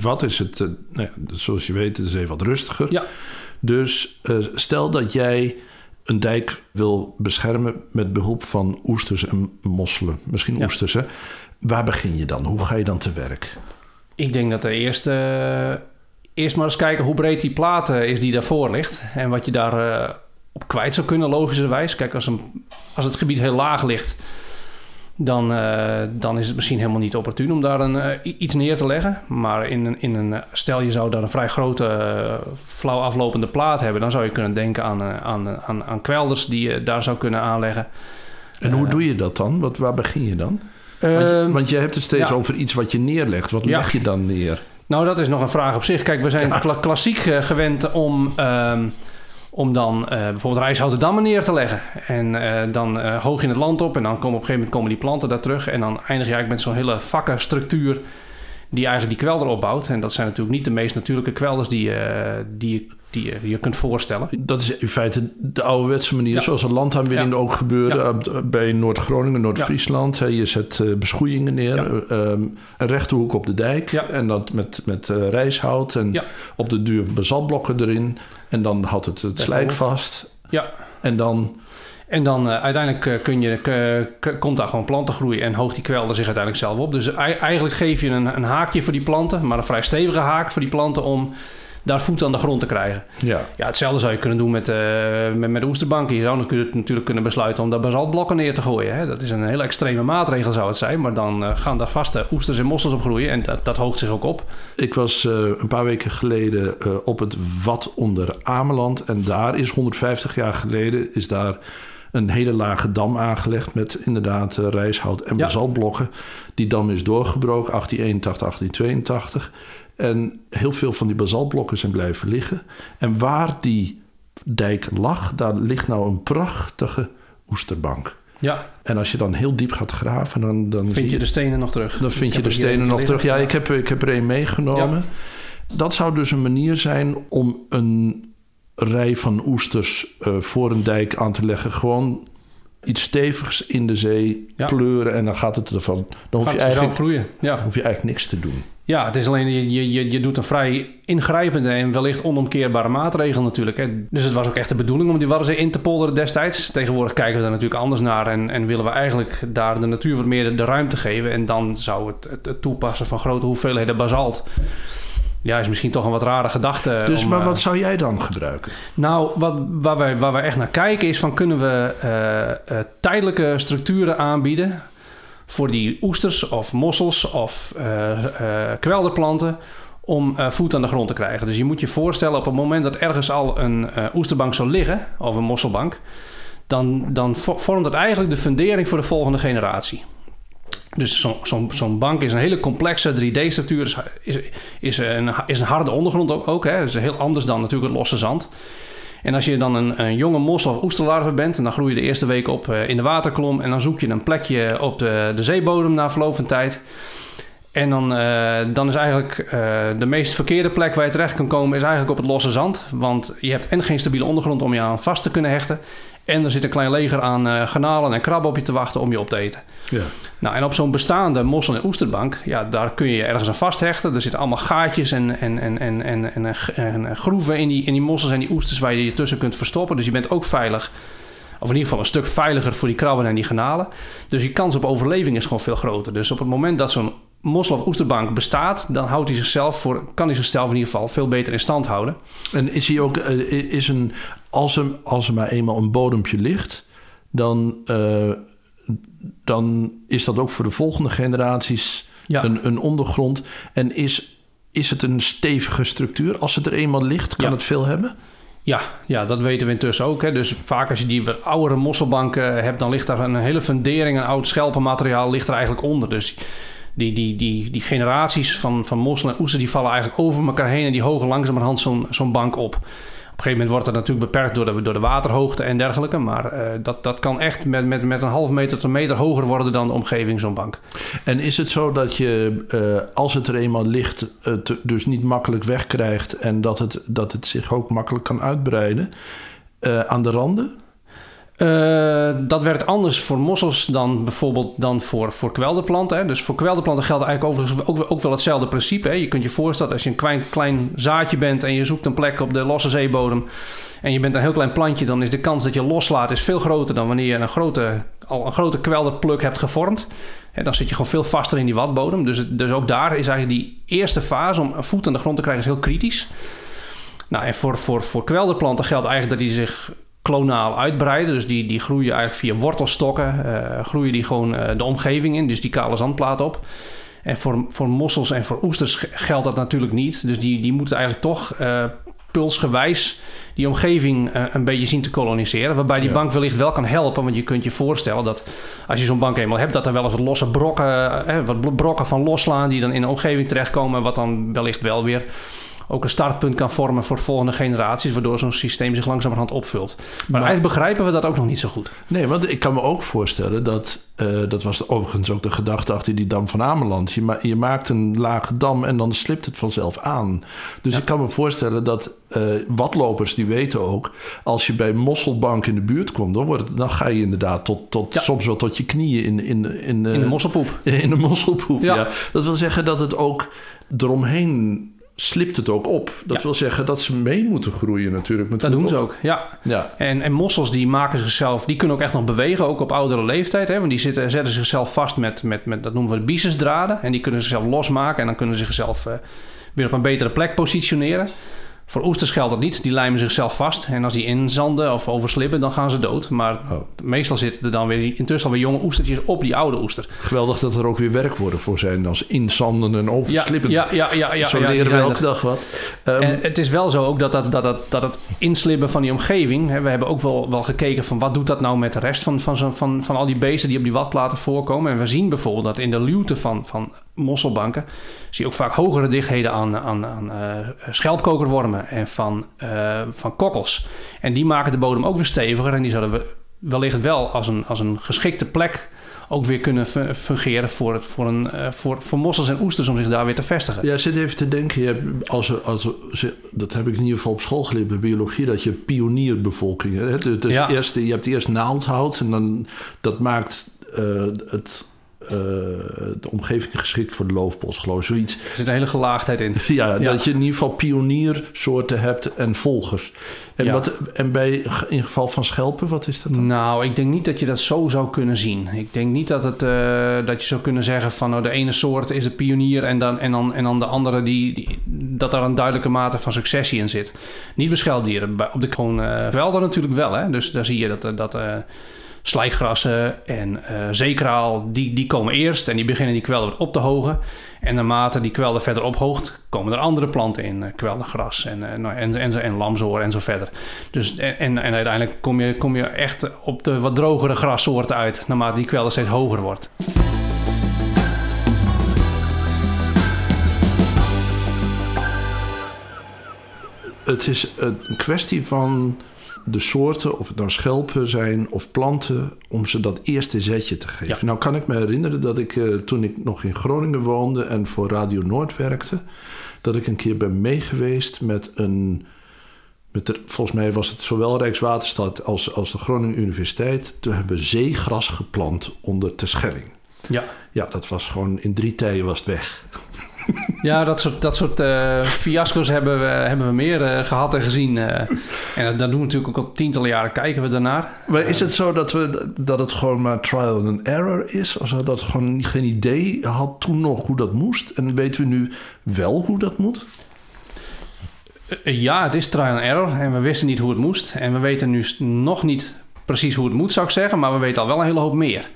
wat is het? Nou ja, zoals je weet, het is even wat rustiger. Ja. Dus stel dat jij een dijk wil beschermen met behulp van oesters en mosselen. Misschien ja. oesters, hè? Waar begin je dan? Hoe ga je dan te werk? Ik denk dat de eerste... Eerst maar eens kijken hoe breed die plaat is die daarvoor ligt. En wat je daar uh, op kwijt zou kunnen, logischerwijs. Kijk, als, een, als het gebied heel laag ligt dan, uh, dan is het misschien helemaal niet opportun om daar een, uh, iets neer te leggen. Maar in een, in een, stel je zou daar een vrij grote, flauw aflopende plaat hebben, dan zou je kunnen denken aan, aan, aan, aan kwelders die je daar zou kunnen aanleggen. En hoe doe je dat dan? Wat, waar begin je dan? Want, je, want je hebt het steeds ja. over iets wat je neerlegt. Wat ja. leg je dan neer? Nou, dat is nog een vraag op zich. Kijk, we zijn kla klassiek gewend om. Um, om dan uh, bijvoorbeeld rijshouten dammen neer te leggen. En uh, dan hoog in het land op en dan komen op een gegeven moment komen die planten daar terug. En dan eindig je eigenlijk met zo'n hele vakkenstructuur die eigenlijk die kwelder opbouwt. En dat zijn natuurlijk niet de meest natuurlijke kwelders die, die, die, die je kunt voorstellen. Dat is in feite de ouderwetse manier, ja. zoals een landaanwinning ja. ook gebeurde ja. bij Noord-Groningen, Noord-Friesland. Je zet beschoeiingen neer, um, een rechte hoek op de dijk en dat met, met rijshout en op de duur basaltblokken erin. En dan houdt het het slijk vast. Ja. En dan... En dan uh, uiteindelijk uh, kun je, uh, komt daar gewoon plantengroei en hoogt die kwelder zich uiteindelijk zelf op. Dus eigenlijk geef je een, een, haakje voor die planten, maar een vrij stevige haak voor die planten om daar voet aan de grond te krijgen. Ja. Ja, hetzelfde zou je kunnen doen met, uh, met, met de oesterbanken. Je zou natuurlijk kunnen besluiten om daar basaltblokken neer te gooien. Hè. Dat is een hele extreme maatregel zou het zijn. Maar dan uh, gaan daar vaste oesters en mossels op groeien. En dat, dat hoogt zich ook op. Ik was een paar weken geleden op het Wat onder Ameland. En daar is 150 jaar geleden is daar een hele lage dam aangelegd met inderdaad rijshout en basaltblokken. Die dam is doorgebroken, 1881, 1882. En heel veel van die basaltblokken zijn blijven liggen. En waar die dijk lag, daar ligt nou een prachtige oesterbank. Ja. En als je dan heel diep gaat graven, dan, dan vind je, je, de stenen nog terug. Dan vind je de stenen nog terug. Ja, ik heb, ik heb er een meegenomen. Ja. Dat zou dus een manier zijn om een rij van oesters uh, voor een dijk aan te leggen. Gewoon iets stevigs in de zee ja. pleuren en dan gaat het ervan. Dan hoef, gaat je eigenlijk, groeien. Ja. hoef je eigenlijk niks te doen. Ja, het is alleen, je, je, je doet een vrij ingrijpende en wellicht onomkeerbare maatregel natuurlijk. Hè. Dus het was ook echt de bedoeling om die Waddenzee in te polderen destijds. Tegenwoordig kijken we daar natuurlijk anders naar en, en willen we eigenlijk daar de natuur wat meer de, de ruimte geven. En dan zou het, het, het, toepassen van grote hoeveelheden basalt Ja, is misschien toch een wat rare gedachte. Dus, om, maar eh, wat zou jij dan gebruiken? Nou, wat, waar, wij, waar wij echt naar kijken is van kunnen we eh, eh, tijdelijke structuren aanbieden voor die oesters of mossels of kwelderplanten om voet aan de grond te krijgen. Dus je moet je voorstellen op het moment dat ergens al een oesterbank zou liggen of een mosselbank, dan, dan vo- vormt dat eigenlijk de fundering voor de volgende generatie. Dus zo'n zo'n bank is een hele complexe 3D-structuur. Is, is, een, is een harde ondergrond ook. ook hè. is heel anders dan natuurlijk het losse zand. En als je dan een, een jonge mossel of oesterlarve bent... en dan groei je de eerste week op eh, in de waterkolom... en dan zoek je een plekje op de, de zeebodem na verloop van tijd... En dan, eh, dan is eigenlijk eh, de meest verkeerde plek waar je terecht kan komen... is eigenlijk op het losse zand. Want je hebt en geen stabiele ondergrond om je aan vast te kunnen hechten... en er zit een klein leger aan eh garnalen en krabben op je te wachten om je op te eten. Ja. Nou, en op zo'n bestaande mossel- en oesterbank, ja, daar kun je ergens aan vasthechten. Er zitten allemaal gaatjes en, en, en, en, en, en, en, en groeven in die, in die mossels en die oesters waar je je tussen kunt verstoppen. Dus je bent ook veilig. Of in ieder geval een stuk veiliger voor die krabben en die garnalen. Dus je kans op overleving is gewoon veel groter. Dus op het moment dat zo'n mossel- of oesterbank bestaat, dan houdt hij zichzelf voor, kan hij zichzelf in ieder geval veel beter in stand houden. En is hij ook, eh, is een, als er, als er maar eenmaal een bodempje ligt, dan, eh, dan is dat ook voor de volgende generaties Ja. een, een ondergrond. En is, is het een stevige structuur? Als het er eenmaal ligt, kan Ja. het veel hebben? Ja, ja, dat weten we intussen ook. Hè. Dus vaak als je die wat oudere mosselbanken hebt, dan ligt daar een hele fundering, een oud schelpenmateriaal ligt er eigenlijk onder. Dus die, die, die, die generaties van, van mossel en oester, die vallen eigenlijk over elkaar heen en die hogen langzamerhand zo'n zo'n bank op. Op een gegeven moment wordt dat natuurlijk beperkt door de, door de waterhoogte en dergelijke. Maar eh, dat, dat kan echt met, met, met een half meter tot een meter hoger worden dan de omgeving, zo'n bank. En is het zo dat je, eh, als het er eenmaal ligt, het dus niet makkelijk wegkrijgt en dat het, dat het zich ook makkelijk kan uitbreiden eh, aan de randen? Eh, dat werkt anders voor mossels dan bijvoorbeeld dan voor, voor kwelderplanten. Hè. Dus voor kwelderplanten geldt eigenlijk overigens ook, wel hetzelfde principe. Hè. Je kunt je voorstellen als je een klein, zaadje bent en je zoekt een plek op de losse zeebodem en je bent een heel klein plantje, dan is de kans dat je loslaat is veel groter dan wanneer je een grote, al een grote kwelderpluk hebt gevormd. Dan zit je gewoon veel vaster in die watbodem. Dus, dus ook daar is eigenlijk die eerste fase om een voet aan de grond te krijgen is heel kritisch. Nou, en voor, voor, voor kwelderplanten geldt eigenlijk dat die zich klonaal uitbreiden. Dus die, die groeien eigenlijk via wortelstokken, eh, groeien die gewoon eh, de omgeving in, dus die kale zandplaat op. En voor, voor mossels en voor oesters ge- geldt dat natuurlijk niet. Dus die, die moeten eigenlijk toch eh, pulsgewijs die omgeving een beetje zien te koloniseren. Waarbij die Ja. bank wellicht wel kan helpen. Want je kunt je voorstellen dat als je zo'n bank eenmaal hebt... dat er wel eens wat losse brokken, eh, wat brokken van losslaan... die dan in de omgeving terechtkomen... wat dan wellicht wel weer ook een startpunt kan vormen voor volgende generaties... waardoor zo'n systeem zich langzamerhand opvult. Maar, Maar- eigenlijk begrijpen we dat ook nog niet zo goed. Nee, want ik kan me ook voorstellen dat, eh, dat was overigens ook de gedachte achter die dam van Ameland. Je, ma- je maakt een lage dam en dan slipt het vanzelf aan. Dus ik kan me voorstellen dat eh watlopers die weten ook, als je bij Mosselbank in de buurt komt, dan, wordt het, dan ga je inderdaad tot, tot Ja. soms wel tot je knieën in, in, in, In de mosselpoep. in de mosselpoep. Ja. Ja. Dat wil zeggen dat het ook eromheen slipt het ook op. Dat Ja. wil zeggen dat ze mee moeten groeien natuurlijk. met Dat doen ze ook, ja. Ja. En, en mossels die maken zichzelf, die kunnen ook echt nog bewegen, ook op oudere leeftijd. Hè? Want die zitten, zetten zichzelf vast met, met, met, dat noemen we de byssusdraden. En die kunnen zichzelf losmaken en dan kunnen ze zichzelf eh, weer op een betere plek positioneren. Voor oesters geldt dat niet, die lijmen zichzelf vast. En als die inzanden of overslippen, dan gaan ze dood. Maar Oh. meestal zitten er dan weer intussen alweer jonge oestertjes op die oude oester. Geweldig dat er ook weer werkwoorden voor zijn als inzanden en overslippen. ja, ja, ja, ja, Zo ja, die leren we elke dag wat. Ehm, En het is wel zo ook dat, dat, dat, dat, dat het inslibben van die omgeving... Hè, we hebben ook wel, wel gekeken van wat doet dat nou met de rest van, van, zo'n- van, van al die beesten die op die watplaten voorkomen. En we zien bijvoorbeeld dat in de luwte van, van mosselbanken... zie je ook vaak hogere dichtheden aan, aan, aan eh, schelpkokerwormen en van, eh, van kokkels. En die maken de bodem ook weer steviger en die zouden we wellicht wel als een, als een geschikte plek... ook weer kunnen fu- fungeren voor, het, voor, een, eh, voor, voor mossels en oesters om zich daar weer te vestigen. ja, zit even te denken. Je hebt, als, er- als, er- dat heb ik in ieder geval op school geleerd bij biologie. Dat je pionierbevolking hebt. Dus Ja. eerst, je hebt eerst naaldhout. En dan, dat maakt het, de omgeving geschikt voor de loofbos, geloof ik. Zoiets. Er zit een hele gelaagdheid in. Ja, Ja. dat je in ieder geval pioniersoorten hebt en volgers. En, Ja. wat, en bij in geval van schelpen, wat is dat dan? Nou, ik denk niet dat je dat zo zou kunnen zien. Ik denk niet dat, het, eh, dat je zou kunnen zeggen van nou, de ene soort is de pionier en dan, en dan, en dan de andere die, die- dat daar een duidelijke mate van successie in zit. Niet bij schelpdieren, op de gewoon eh velden natuurlijk wel. Hè? Dus daar zie je dat, eh, dat eh, slijkgrassen en eh zeekraal, die, die komen eerst en die beginnen die kwelder op te hogen. En naarmate die kwelder verder ophoogt, komen er andere planten in. eh, kweldergras en, eh, nou, en, en, en, en en zo verder. Dus, en, en, en uiteindelijk kom je, kom je echt op de wat drogere grassoorten uit, naarmate die kwelder steeds hoger wordt. Het is een kwestie van de soorten, of het nou schelpen zijn of planten, om ze dat eerste zetje te geven. Ja. Nou kan ik me herinneren dat ik eh, toen ik nog in Groningen woonde en voor Radio Noord werkte, dat ik een keer ben meegeweest met een. Met de, volgens mij was het zowel Rijkswaterstaat als, als de Groningen Universiteit. Toen hebben we zeegras geplant onder Terschelling. Ja, Ja, dat was gewoon in drie tijden was het weg. ja dat soort, dat soort eh, fiasco's hebben we, hebben we meer eh, gehad en gezien. eh. en dat, doen we natuurlijk ook al tientallen jaren kijken we daarnaar. Maar is het zo dat, we, dat het gewoon maar trial and error is? Of dat gewoon geen idee had toen nog hoe dat moest? En weten we nu wel hoe dat moet? Ja, het is trial and error en we wisten niet hoe het moest. En we weten nu nog niet precies hoe het moet, zou ik zeggen. Maar we weten al wel een hele hoop meer.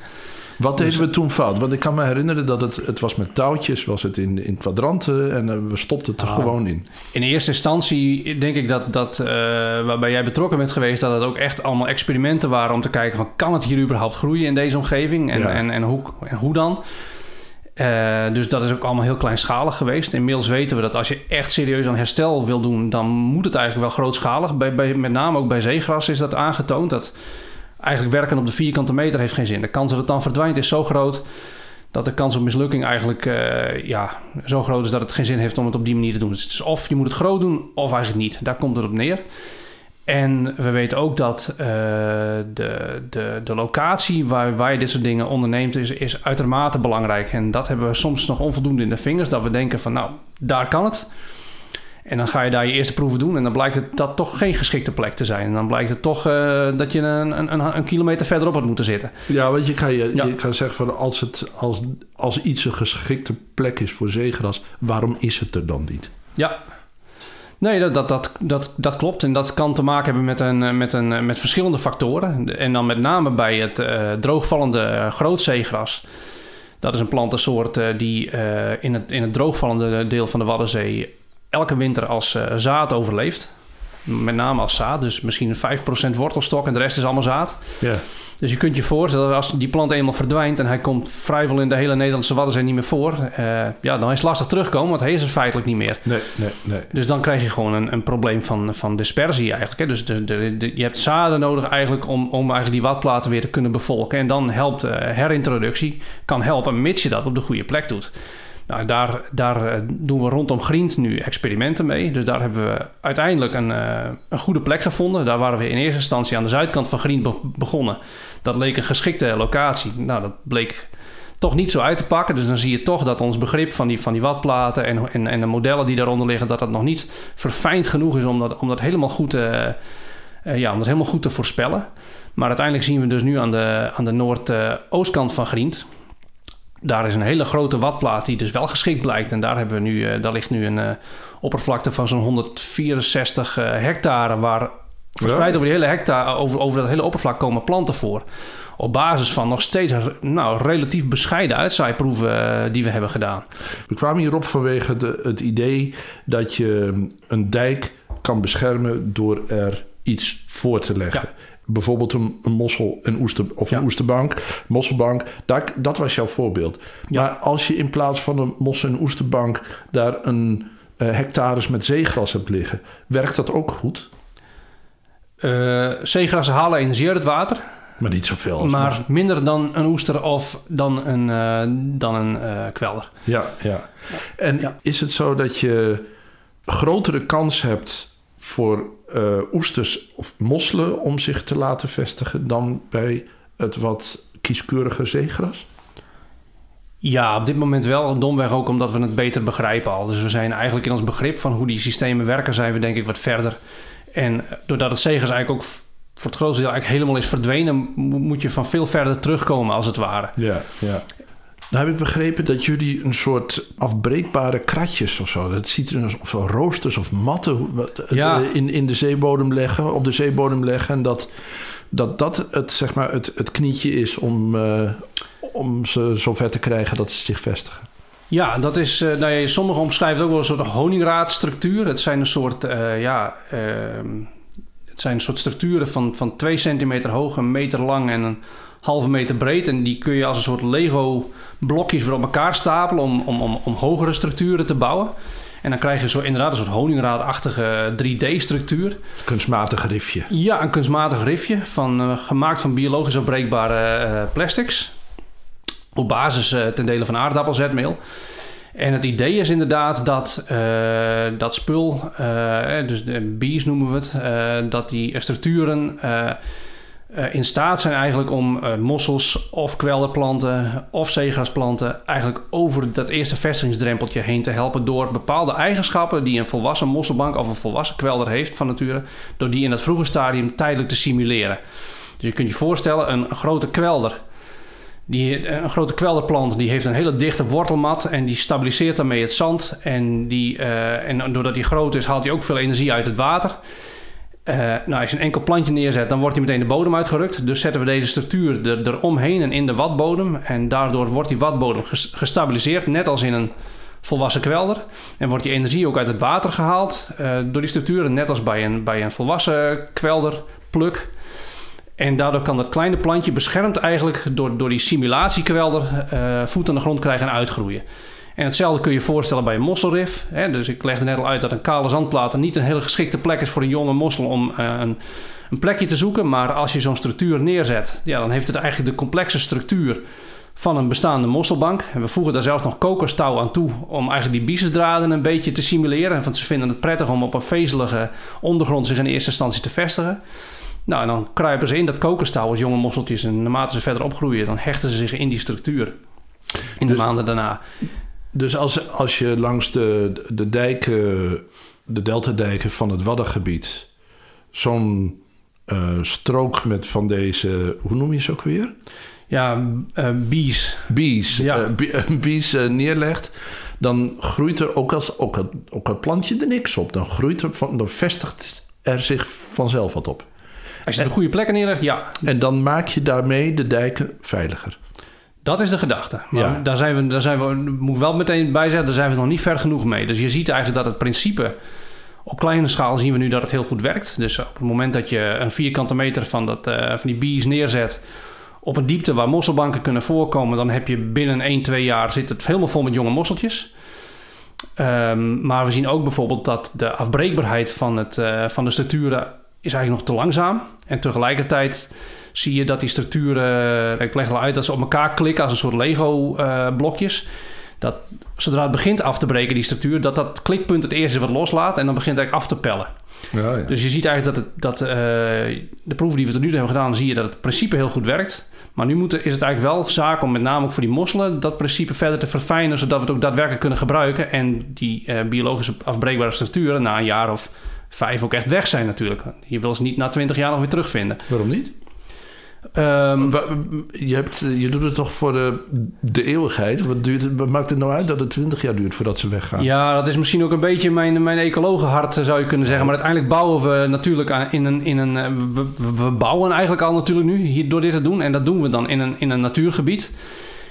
Wat deden we toen fout? Want ik kan me herinneren dat het, het was met touwtjes, was het in, in kwadranten en eh, we stopten het er Ah. gewoon in. In eerste instantie denk ik dat, dat eh, waarbij jij betrokken bent geweest, dat het ook echt allemaal experimenten waren om te kijken van kan het hier überhaupt groeien in deze omgeving en, Ja. en, en, hoe, en hoe dan. Eh, dus dat is ook allemaal heel kleinschalig geweest. Inmiddels weten we dat als je echt serieus aan herstel wil doen, dan moet het eigenlijk wel grootschalig. Bij, bij, met name ook bij zeegras is dat aangetoond. Dat eigenlijk werken op de vierkante meter heeft geen zin. De kans dat het dan verdwijnt is zo groot dat de kans op mislukking eigenlijk eh, ja, zo groot is dat het geen zin heeft om het op die manier te doen. Dus of je moet het groot doen of eigenlijk niet. Daar komt het op neer. En we weten ook dat eh, de, de, de locatie waar, waar je dit soort dingen onderneemt is, is uitermate belangrijk. En dat hebben we soms nog onvoldoende in de vingers. Dat we denken van nou, daar kan het. En dan ga je daar je eerste proeven doen. En dan blijkt het dat toch geen geschikte plek te zijn. En dan blijkt het toch eh, dat je een, een, een, kilometer verderop had moeten zitten. Ja, want je kan, je, Ja. je kan zeggen van als, het, als, als iets een geschikte plek is voor zeegras, waarom is het er dan niet? Ja. Nee, dat, dat, dat, dat, dat klopt. En dat kan te maken hebben met, een, eh, met, een, met verschillende factoren. En dan met name bij het eh, droogvallende eh, grootzeegras. Dat is een plantensoort eh, die eh, in, het, in het droogvallende deel van de Waddenzee elke winter als eh, zaad overleeft. Met name als zaad, dus misschien 5% wortelstok en de rest is allemaal zaad. Ja. Dus je kunt je voorstellen, dat als die plant eenmaal verdwijnt en hij komt vrijwel in de hele Nederlandse Waddenzee niet meer voor, eh, ja, dan is het lastig terugkomen, want hij is er feitelijk niet meer. Nee, nee, nee. Dus dan krijg je gewoon een, een probleem van, van dispersie eigenlijk. Hè? Dus de, de, de- je hebt zaden nodig eigenlijk om, om eigenlijk die watplaten weer te kunnen bevolken. En dan helpt eh, herintroductie, kan helpen mits je dat op de goede plek doet. Nou, daar, daar eh, doen we rondom Grient nu experimenten mee. Dus daar hebben we uiteindelijk een, eh, een goede plek gevonden. Daar waren we in eerste instantie aan de zuidkant van Grient be- begonnen. Dat leek een geschikte locatie. Nou, dat bleek toch niet zo uit te pakken. Dus dan zie je toch dat ons begrip van die, van die watplaten en, en, en de modellen die daaronder liggen, dat dat nog niet verfijnd genoeg is om dat, om dat, helemaal, goed, eh, eh, ja, helemaal goed te voorspellen. Maar uiteindelijk zien we dus nu aan de, aan de noordoostkant van Grient. Daar is een hele grote watplaat die dus wel geschikt blijkt. En daar, hebben we nu, eh, daar ligt nu een eh, oppervlakte van zo'n 164 eh, hectare... waar verspreid over, die hele hectare, over, over dat hele oppervlak komen planten voor. Op basis van nog steeds nou, relatief bescheiden uitzaaiproeven die we hebben gedaan. We kwamen hierop vanwege de, het idee dat je een dijk kan beschermen door er iets voor te leggen. Ja. Bijvoorbeeld een, een mossel een oester, of Ja. een oesterbank, mosselbank. Daar, dat was jouw voorbeeld. Ja. Maar als je in plaats van een mossel- en oesterbank daar een eh, hectares met zeegras hebt liggen, werkt dat ook goed? Eh zeegrassen halen energie uit het water, Maar niet zoveel als maar minder dan een oester of dan een, eh, dan een kwelder. Ja, ja. En Ja. is het zo dat je grotere kans hebt voor eh, oesters of mosselen om zich te laten vestigen dan bij het wat kieskeurige zeegras? Ja, op dit moment wel. Domweg ook omdat we het beter begrijpen al. Dus we zijn eigenlijk in ons begrip van hoe die systemen werken, zijn we denk ik wat verder. En doordat het Segers eigenlijk ook voor het grootste deel eigenlijk helemaal is verdwenen, moet je van veel verder terugkomen als het ware. Ja, ja. Nou heb ik begrepen dat jullie een soort afbreekbare kratjes of zo, dat ziet er of roosters of matten ja. in, in de zeebodem leggen, op de zeebodem leggen. En dat dat, dat het, zeg maar, het, het knietje is om, uh, om ze zover te krijgen dat ze zich vestigen. Ja, dat is, uh, nou ja, sommigen omschrijven ook wel een soort honingraadstructuur. Het zijn een soort, uh, ja, ehm, het zijn een soort structuren van, van 2 centimeter hoog, een meter lang en een halve meter breed. En die kun je als een soort Lego blokjes weer op elkaar stapelen om, om, om, om hogere structuren te bouwen. En dan krijg je zo inderdaad een soort honingraadachtige 3D-structuur. Kunstmatig rifje. Ja, een kunstmatig rifje van, uh, gemaakt van biologisch afbreekbare uh, plastics. Op basis uh, ten dele van aardappelzetmeel. En het idee is inderdaad dat dat spul, dus de bees noemen we het, dat die structuren uh, in staat zijn eigenlijk om uh, mossels of kwelderplanten of zeegrasplanten eigenlijk over dat eerste vestigingsdrempeltje heen te helpen door bepaalde eigenschappen die een volwassen mosselbank of een volwassen kwelder heeft van nature, door die in dat vroege stadium tijdelijk te simuleren. Dus je kunt je voorstellen, een, grote kwelder, die, een grote kwelderplant die heeft een hele dichte wortelmat en die stabiliseert daarmee het zand. En, die, en doordat die groot is, haalt hij ook veel energie uit het water. Uh, nou, als je een enkel plantje neerzet, dan wordt hij meteen de bodem uitgerukt. Dus zetten we deze structuur er, eromheen en in de watbodem. En daardoor wordt die watbodem gestabiliseerd, net als in een volwassen kwelder. En wordt die energie ook uit het water gehaald uh, door die structuren, net als bij een, bij een volwassen kwelderpluk. En daardoor kan dat kleine plantje beschermd eigenlijk door, door die simulatiekwelder uh, voet aan de grond krijgen en uitgroeien. En hetzelfde kun je voorstellen bij een mosselrif. Hè? Dus ik legde net al uit dat een kale zandplaat niet een hele geschikte plek is voor een jonge mossel om uh, een, een, plekje te zoeken. Maar als je zo'n structuur neerzet, ja, dan heeft het eigenlijk de complexe structuur van een bestaande mosselbank. En we voegen daar zelfs nog kokerstouw aan toe om eigenlijk die bisesdraden een beetje te simuleren. Want ze vinden het prettig om op een vezelige ondergrond zich in eerste instantie te vestigen. Nou, en dan kruipen ze in dat kokerstouw als jonge mosseltjes. En naarmate ze verder opgroeien, dan hechten ze zich in die structuur. In de dus maanden daarna. Dus als, als je langs de, de dijken, de deltadijken van het Waddengebied, zo'n uh, strook met van deze, hoe noem je ze ook weer? Ja, uh, bies. Bies, ja. Uh, bies neerlegt, dan groeit er ook als ook het, ook het plantje er niks op. Dan groeit er van, dan vestigt er zich vanzelf wat op. Als je de goede plekken neerlegt, ja. En dan maak je daarmee de dijken veiliger. Dat is de gedachte. Maar ja. daar zijn we, daar zijn we, moet ik wel meteen bij zeggen, daar zijn we nog niet ver genoeg mee. Dus je ziet eigenlijk dat het principe, op kleine schaal zien we nu dat het heel goed werkt. Dus op het moment dat je een vierkante meter van, dat, uh, van die bees neerzet op een diepte waar mosselbanken kunnen voorkomen, dan heb je binnen 1, 2 jaar zit het helemaal vol met jonge mosseltjes. Um, maar we zien ook bijvoorbeeld dat de afbreekbaarheid van, het, uh, van de structuren is eigenlijk nog te langzaam. En tegelijkertijd zie je dat die structuren, ik leg al uit dat ze op elkaar klikken als een soort Lego-blokjes. Eh, dat zodra het begint af te breken, die structuur, dat dat klikpunt het eerste wat loslaat en dan begint het eigenlijk af te pellen. Ja, ja. Dus je ziet eigenlijk dat, het, dat uh, de proeven die we tot nu toe hebben gedaan, zie je dat het principe heel goed werkt. Maar nu moet, is het eigenlijk wel zaak om met name ook voor die mosselen dat principe verder te verfijnen, zodat we het ook daadwerkelijk kunnen gebruiken. En die uh, biologische afbreekbare structuren na een jaar of vijf ook echt weg zijn natuurlijk. Je wil ze niet na twintig jaar nog weer terugvinden. Waarom niet? Um, je, hebt, je doet het toch voor de, de eeuwigheid? Wat, duurt, wat maakt het nou uit dat het 20 jaar duurt voordat ze weggaan? Ja, dat is misschien ook een beetje mijn, mijn ecologenhart, zou je kunnen zeggen. Maar uiteindelijk bouwen we natuurlijk in een. In een we, we bouwen eigenlijk al natuurlijk nu hier, door dit te doen. En dat doen we dan in een, in een natuurgebied.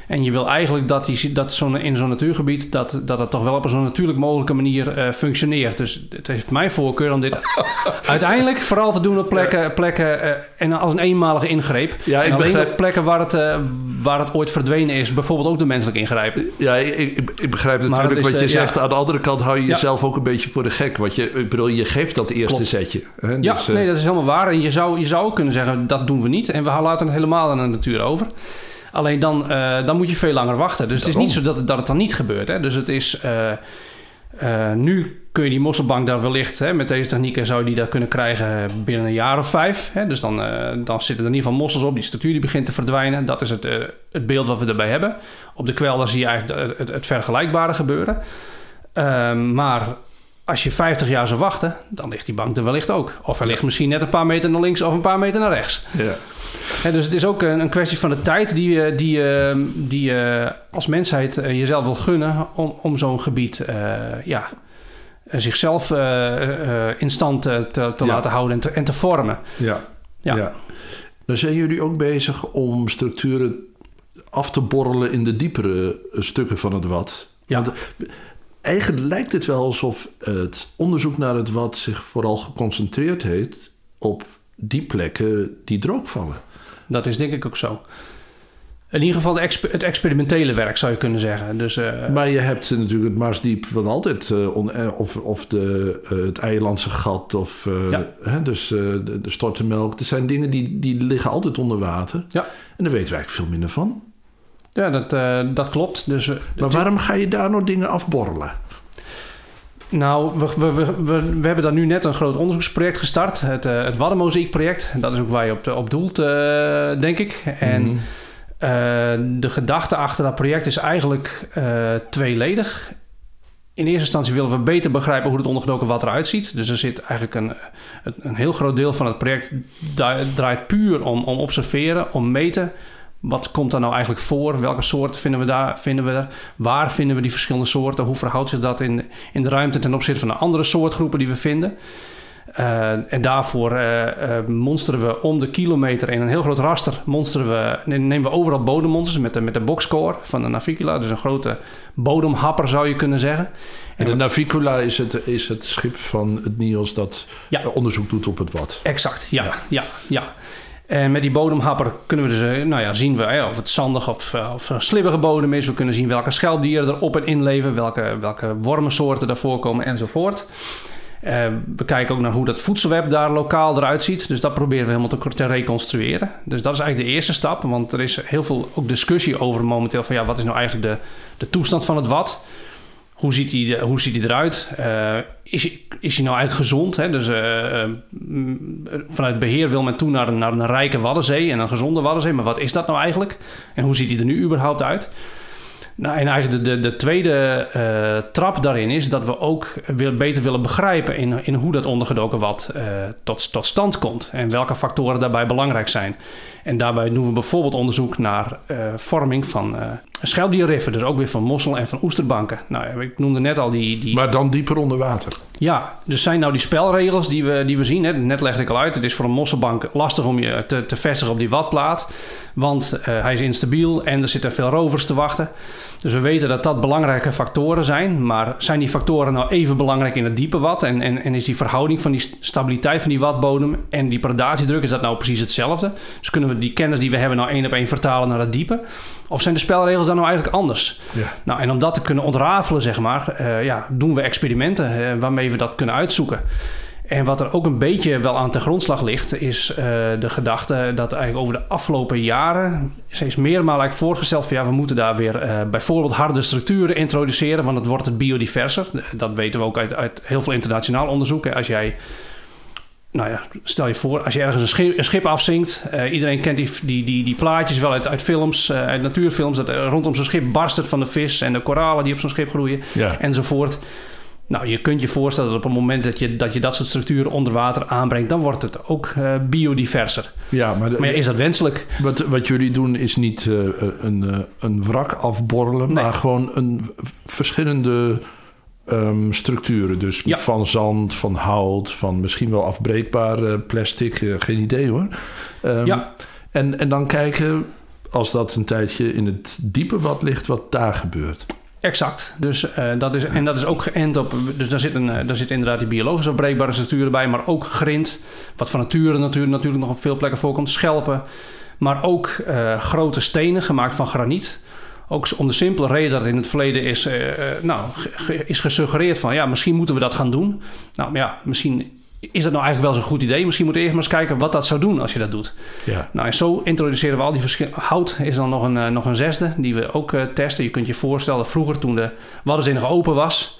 En je wil eigenlijk dat, die, dat zo'n, in zo'n natuurgebied... Dat, dat het toch wel op een zo natuurlijk mogelijke manier uh, functioneert. Dus het heeft mijn voorkeur om dit uiteindelijk vooral te doen op plekken... plekken uh, en als een eenmalige ingreep. Ja, ik en alleen begrijp... op plekken waar het, uh, waar het ooit verdwenen is. Bijvoorbeeld ook de menselijk ingrijpen. Ja, ik, ik, begrijp natuurlijk is, wat je zegt. Ja. Aan de andere kant hou je jezelf ook een beetje voor de gek. Want je, ik bedoel, je geeft dat eerste Klopt. setje. Hè? Ja, dus, nee, dat is helemaal waar. En je zou, je zou kunnen zeggen, dat doen we niet. En we laten het helemaal aan de natuur over. Alleen dan, uh, dan moet je veel langer wachten. Dus Daarom. het is niet zo dat, dat het dan niet gebeurt. Hè? Dus het is. Uh, Uh, nu kun je die mosselbank daar wellicht, hè, met deze technieken zou je die daar kunnen krijgen binnen een jaar of vijf. Hè. Dus dan, uh, dan zitten er in ieder geval mossels op, die structuur die begint te verdwijnen. Dat is het, uh, het beeld wat we erbij hebben. Op de kwelder zie je eigenlijk het, het vergelijkbare gebeuren. Ehm, maar als je 50 jaar zou wachten, dan ligt die bank er wellicht ook. Of er ligt misschien net een paar meter naar links of een paar meter naar rechts. Ja. dus het is ook een, een, kwestie van de tijd die je die, die, als mensheid jezelf wil gunnen om, om zo'n gebied ja, zichzelf in stand te, te laten houden en te, en te vormen. Ja. Ja. ja. Dan zijn jullie ook bezig om structuren af te borrelen in de diepere stukken van het wat. Ja. Want eigenlijk lijkt het wel alsof het onderzoek naar het wat zich vooral geconcentreerd heeft op die plekken die droog vallen. Dat is denk ik ook zo. In ieder geval het experimentele werk zou je kunnen zeggen. Dus, uh, maar je hebt natuurlijk het Marsdiep van altijd, uh, of, of de, uh, het Eilandse gat, of ja. hè, dus de, de stortenmelk. Dat zijn dingen die, die liggen altijd onder water. Ja. En daar weten we eigenlijk veel minder van. Ja, dat, dat klopt. Dus, maar waarom ga je daar nog dingen afborrelen? Nou, we, we, we, we, hebben daar nu net een groot onderzoeksproject gestart. Het, uh, het Waddenmozaïekproject. Dat is ook waar je op, op doelt, uh, denk ik. En mm uh, de gedachte achter dat project is eigenlijk tweeledig. In eerste instantie willen we beter begrijpen hoe het ondergedoken water eruit ziet. Dus er zit eigenlijk een, een heel groot deel van het project draait puur om, om observeren, om meten wat komt daar nou eigenlijk voor? Welke soorten vinden we daar? Vinden we er? Waar vinden we die verschillende soorten? Hoe verhoudt zich dat in, in de ruimte ten opzichte van de andere soortgroepen die we vinden? Uh, en daarvoor uh, uh, monsteren we om de kilometer in een heel groot raster. Monsteren we, nemen we overal bodemmonsters met de, met de boxscore van de Navicula. Dus een grote bodemhapper zou je kunnen zeggen. En de Navicula is het, is het schip van het NIOS dat ja. onderzoek doet op het wat. Exact, ja. ja. ja, ja. En met die bodemhapper kunnen we dus eh, nou ja, zien we, of het zandig of, eh, of bodem is. We kunnen zien welke schelpdieren er op en in leven, welke, welke wormensoorten daar voorkomen enzovoort. We kijken ook naar hoe dat voedselweb daar lokaal eruit ziet. Dus dat proberen we helemaal te, te, reconstrueren. Dus dat is eigenlijk de eerste stap. Want er is heel veel ook discussie over momenteel van ja, wat is nou eigenlijk de, de toestand van het wat. Hoe ziet hij, hoe ziet hij eruit? Uh, is, is hij nou eigenlijk gezond? Hè? Dus uh, vanuit beheer wil men toe naar een, naar een rijke Waddenzee en een gezonde Waddenzee. Maar wat is dat nou eigenlijk? En hoe ziet hij er nu überhaupt uit? Nou, en eigenlijk de, de, de tweede uh, trap daarin is dat we ook beter willen begrijpen in, in hoe dat ondergedoken wat tot, tot stand komt en welke factoren daarbij belangrijk zijn. En daarbij doen we bijvoorbeeld onderzoek naar uh, vorming van schelpdierriffen, dus ook weer van mossel en van oesterbanken. Nou, ik noemde net al die, die... Maar dan dieper onder water. Ja, dus zijn nou die spelregels die we, die we zien. Hè? Net legde ik al uit. Het is voor een mosselbank lastig om je te, te vestigen op die watplaat. Want uh, hij is instabiel en er zitten veel rovers te wachten. Dus we weten dat dat belangrijke factoren zijn. Maar zijn die factoren nou even belangrijk in het diepe wat? En, en, en is die verhouding van die stabiliteit van die watbodem en die predatiedruk, is dat nou precies hetzelfde? Dus kunnen we die kennis die we hebben nou één op één vertalen naar het diepe? Of zijn de spelregels dan nou eigenlijk anders? Ja. Nou, en om dat te kunnen ontrafelen, zeg maar, uh, ja, doen we experimenten uh, waarmee we dat kunnen uitzoeken. En wat er ook een beetje wel aan ten grondslag ligt, is uh, de gedachte dat eigenlijk over de afgelopen jaren steeds meermaal eigenlijk voorgesteld van ja, we moeten daar weer uh, bijvoorbeeld harde structuren introduceren, want het wordt het biodiverser. Dat weten we ook uit, uit heel veel internationaal onderzoek. Als jij nou ja, stel je voor, als je ergens een schip, een schip afzinkt. Uh, iedereen kent die, die, die, die, plaatjes wel uit, uit films, uh, uit natuurfilms. Dat rondom zo'n schip barst het van de vis en de koralen die op zo'n schip groeien ja. enzovoort. Nou, je kunt je voorstellen dat op het moment dat je dat, je dat soort structuren onder water aanbrengt, dan wordt het ook uh, biodiverser. Ja, maar, de, maar ja, is dat wenselijk? Wat, wat jullie doen is niet een, een wrak afborrelen, nee. maar gewoon een verschillende um, structuren. Dus ja. van zand, van hout, van misschien wel afbreekbaar plastic, geen idee hoor. Um, ja. En, en dan kijken, als dat een tijdje in het diepe wat ligt, wat daar gebeurt. Exact. Dus, uh, dat is, en dat is ook geënt op. Dus daar zit, een, daar zit inderdaad die biologische afbreekbare structuren bij, maar ook grind. Wat van nature natuurlijk, natuurlijk nog op veel plekken voorkomt. Schelpen. Maar ook uh, grote stenen gemaakt van graniet. Ook om de simpele reden dat in het verleden is, uh, nou, is gesuggereerd van ja, misschien moeten we dat gaan doen. Nou ja, misschien is dat nou eigenlijk wel zo'n goed idee? Misschien moeten we eerst maar eens kijken wat dat zou doen als je dat doet. Ja. Nou, en zo introduceren we al die verschillen. Hout is dan nog een, uh, nog een zesde die we ook uh, testen. Je kunt je voorstellen, vroeger toen de Waddenzee nog open was...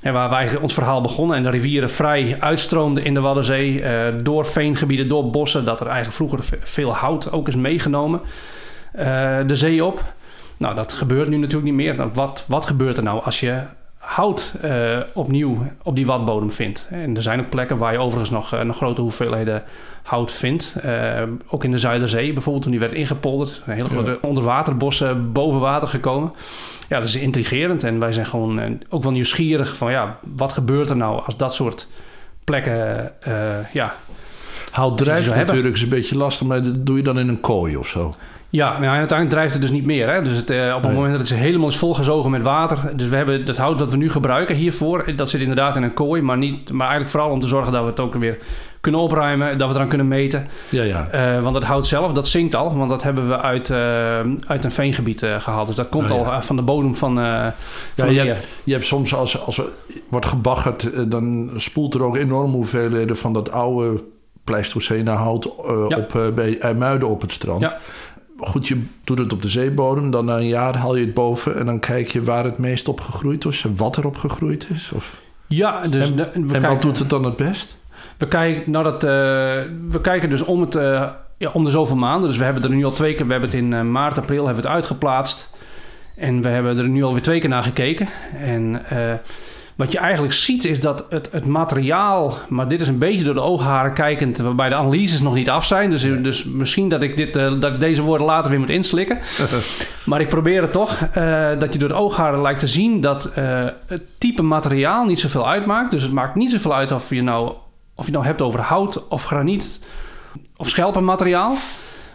En waar wij ons verhaal begonnen en de rivieren vrij uitstroomden in de Waddenzee. eh, door veengebieden, door bossen. Dat er eigenlijk vroeger ve- veel hout ook is meegenomen. eh, de zee op. Nou, dat gebeurt nu natuurlijk niet meer. Nou, wat, wat gebeurt er nou als je hout eh, opnieuw op die wadbodem vindt? En er zijn ook plekken waar je overigens nog, eh, nog grote hoeveelheden hout vindt. Eh, ook in de Zuiderzee bijvoorbeeld, toen die werd ingepolderd. Een hele grote onderwaterbossen boven water gekomen. Ja, dat is intrigerend. En wij zijn gewoon ook wel nieuwsgierig van... ja, wat gebeurt er nou als dat soort plekken... ja, Hout drijft natuurlijk is een beetje lastig, maar dat doe je dan in een kooi of zo. Ja, nou, uiteindelijk drijft het dus niet meer. Hè? Dus het, eh, op het moment dat het helemaal is volgezogen met water. Dus we hebben het hout dat we nu gebruiken hiervoor. Dat zit inderdaad in een kooi. Maar, niet, maar eigenlijk vooral om te zorgen dat we het ook weer kunnen opruimen. Dat we eraan kunnen meten. Ja, ja. Eh, want het hout zelf, dat zinkt al. Want dat hebben we uit, eh, uit een veengebied eh, gehaald. Dus dat komt Oh, ja. al van de bodem van, van de je, hebt, je hebt soms als, als er wordt gebaggerd, dan spoelt er ook enorme hoeveelheden van dat oude Pleistocene hout Ja. op, bij IJmuiden op het strand. Ja. Goed, je doet het op de zeebodem, dan na een jaar haal je het boven en dan kijk je waar het meest op gegroeid is en wat er op gegroeid is. Of, Ja, dus En- de- en kijken- wat doet het dan het best? We kijken, dat, eh, we kijken dus om, het, eh, ja, om de zoveel maanden. Dus we hebben er nu al twee keer... We hebben het in eh, maart, april hebben we het uitgeplaatst. En we hebben er nu alweer twee keer naar gekeken. En wat je eigenlijk ziet is dat het, het materiaal... Maar dit is een beetje door de oogharen kijkend... waarbij de analyses nog niet af zijn. Dus, dus misschien dat ik, dit, eh, dat ik deze woorden later weer moet inslikken. Maar ik probeer het toch. eh, dat je door de oogharen lijkt te zien dat eh, het type materiaal niet zoveel uitmaakt. Dus het maakt niet zoveel uit of je nou, of je nou hebt over hout of graniet of schelpenmateriaal.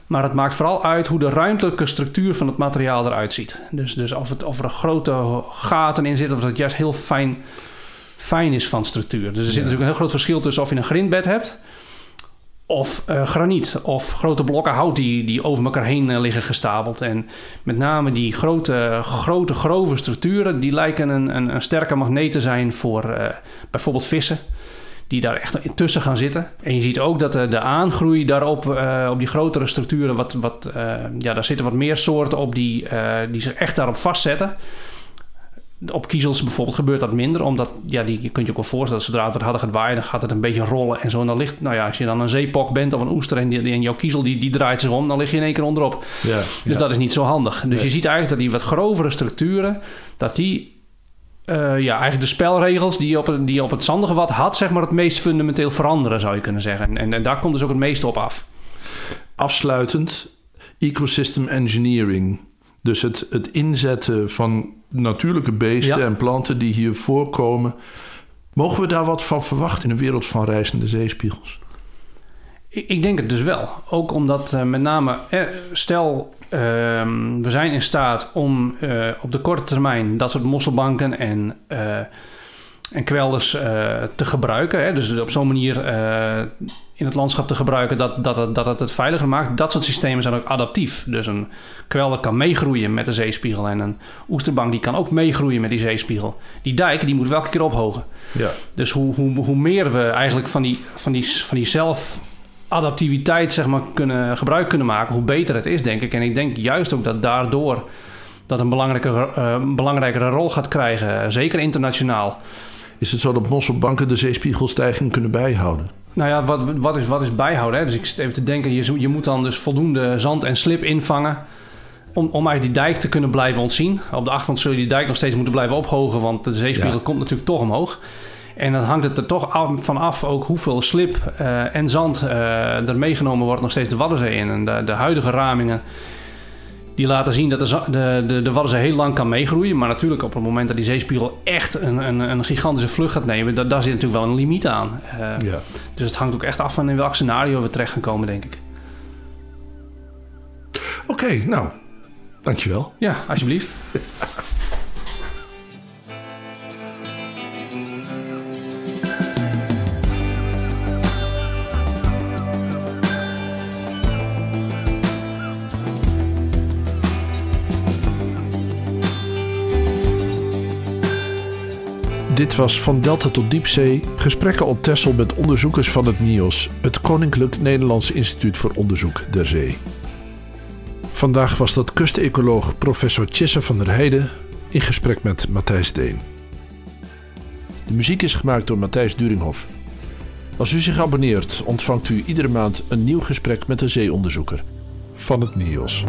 Maar het maakt vooral uit hoe de ruimtelijke structuur van het materiaal eruit ziet. Dus, dus of, het, of er grote gaten in zitten of dat het juist heel fijn, fijn is van structuur. Dus er zit natuurlijk een heel groot verschil tussen of je een grindbed hebt of eh, graniet of grote blokken hout die, die over elkaar heen eh, liggen gestapeld. En met name die grote, grote grove structuren, die lijken een, een, een sterke magneet te zijn voor eh, bijvoorbeeld vissen. Die daar echt intussen gaan zitten. En je ziet ook dat de, de aangroei daarop, eh, op die grotere structuren, wat, wat, eh, ja, daar zitten wat meer soorten op die, eh, die zich echt daarop vastzetten. Op kiezels bijvoorbeeld gebeurt dat minder, omdat ja, die, je kunt je ook wel voorstellen, zodra het wat harder gaat waaien, dan gaat het een beetje rollen en zo. En dan ligt, nou ja, als je dan een zeepok bent of een oester en, die, en jouw kiezel die, die draait zich om, dan lig je in één keer onderop. Ja, Dus dat is niet zo handig. Dus Nee. je ziet eigenlijk dat die wat grovere structuren, dat die ja, eigenlijk de spelregels die je op, het- die je op het zandige wat had, zeg maar, het meest fundamenteel veranderen, zou je kunnen zeggen. En, en daar komt dus ook het meeste op af. Afsluitend, ecosystem engineering. Dus het, het inzetten van natuurlijke beesten Ja. en planten die hier voorkomen. Mogen we daar wat van verwachten in een wereld van reizende zeespiegels? Ik, ik denk het dus wel. Ook omdat eh, met name, eh, stel ehm, we zijn in staat om eh, op de korte termijn dat soort mosselbanken en, eh, en kwelders eh, te gebruiken. Hè? Dus op zo'n manier in het landschap te gebruiken dat, dat, het, dat het het veiliger maakt. Dat soort systemen zijn ook adaptief. Dus een kwelder kan meegroeien met de zeespiegel en een oesterbank die kan ook meegroeien met die zeespiegel. Die dijk die moet welke keer ophogen. Ja. Dus hoe, hoe, hoe meer we eigenlijk van die, van die, van die zelfadaptiviteit zeg maar, kunnen, gebruik kunnen maken, hoe beter het is, denk ik. En ik denk juist ook dat daardoor dat een belangrijke, een belangrijkere rol gaat krijgen, zeker internationaal. Is het zo dat mosselbanken de zeespiegelstijging kunnen bijhouden? Nou ja, wat, wat, is, wat is bijhouden? Hè? Dus ik zit even te denken, je, je moet dan dus voldoende zand en slip invangen... Om, om eigenlijk die dijk te kunnen blijven ontzien. Op de achtergrond zul je die dijk nog steeds moeten blijven ophogen... want de zeespiegel Ja. komt natuurlijk toch omhoog. En dan hangt het er toch van af ook hoeveel slip eh, en zand eh, er meegenomen wordt... nog steeds de Waddenzee in. En de, de huidige ramingen die laten zien dat de, de, de, de Waddenzee heel lang kan meegroeien. Maar natuurlijk op het moment dat die zeespiegel echt een, een, een gigantische vlucht gaat nemen... da- daar zit natuurlijk wel een limiet aan. Eh, Ja. dus het hangt ook echt af van in welk scenario we terecht gaan komen, denk ik. Oké, nou, dankjewel. Ja, alsjeblieft. was Van Delta tot Diepzee. Gesprekken op Texel met onderzoekers van het NIOS, het Koninklijk Nederlands Instituut voor Onderzoek der Zee. Vandaag was dat kustecoloog professor Chisse van der Heijden in gesprek met Matthijs Deen. De muziek is gemaakt door Matthijs Duringhoff. Als u zich abonneert, ontvangt u iedere maand een nieuw gesprek met een zeeonderzoeker. Van het NIOS.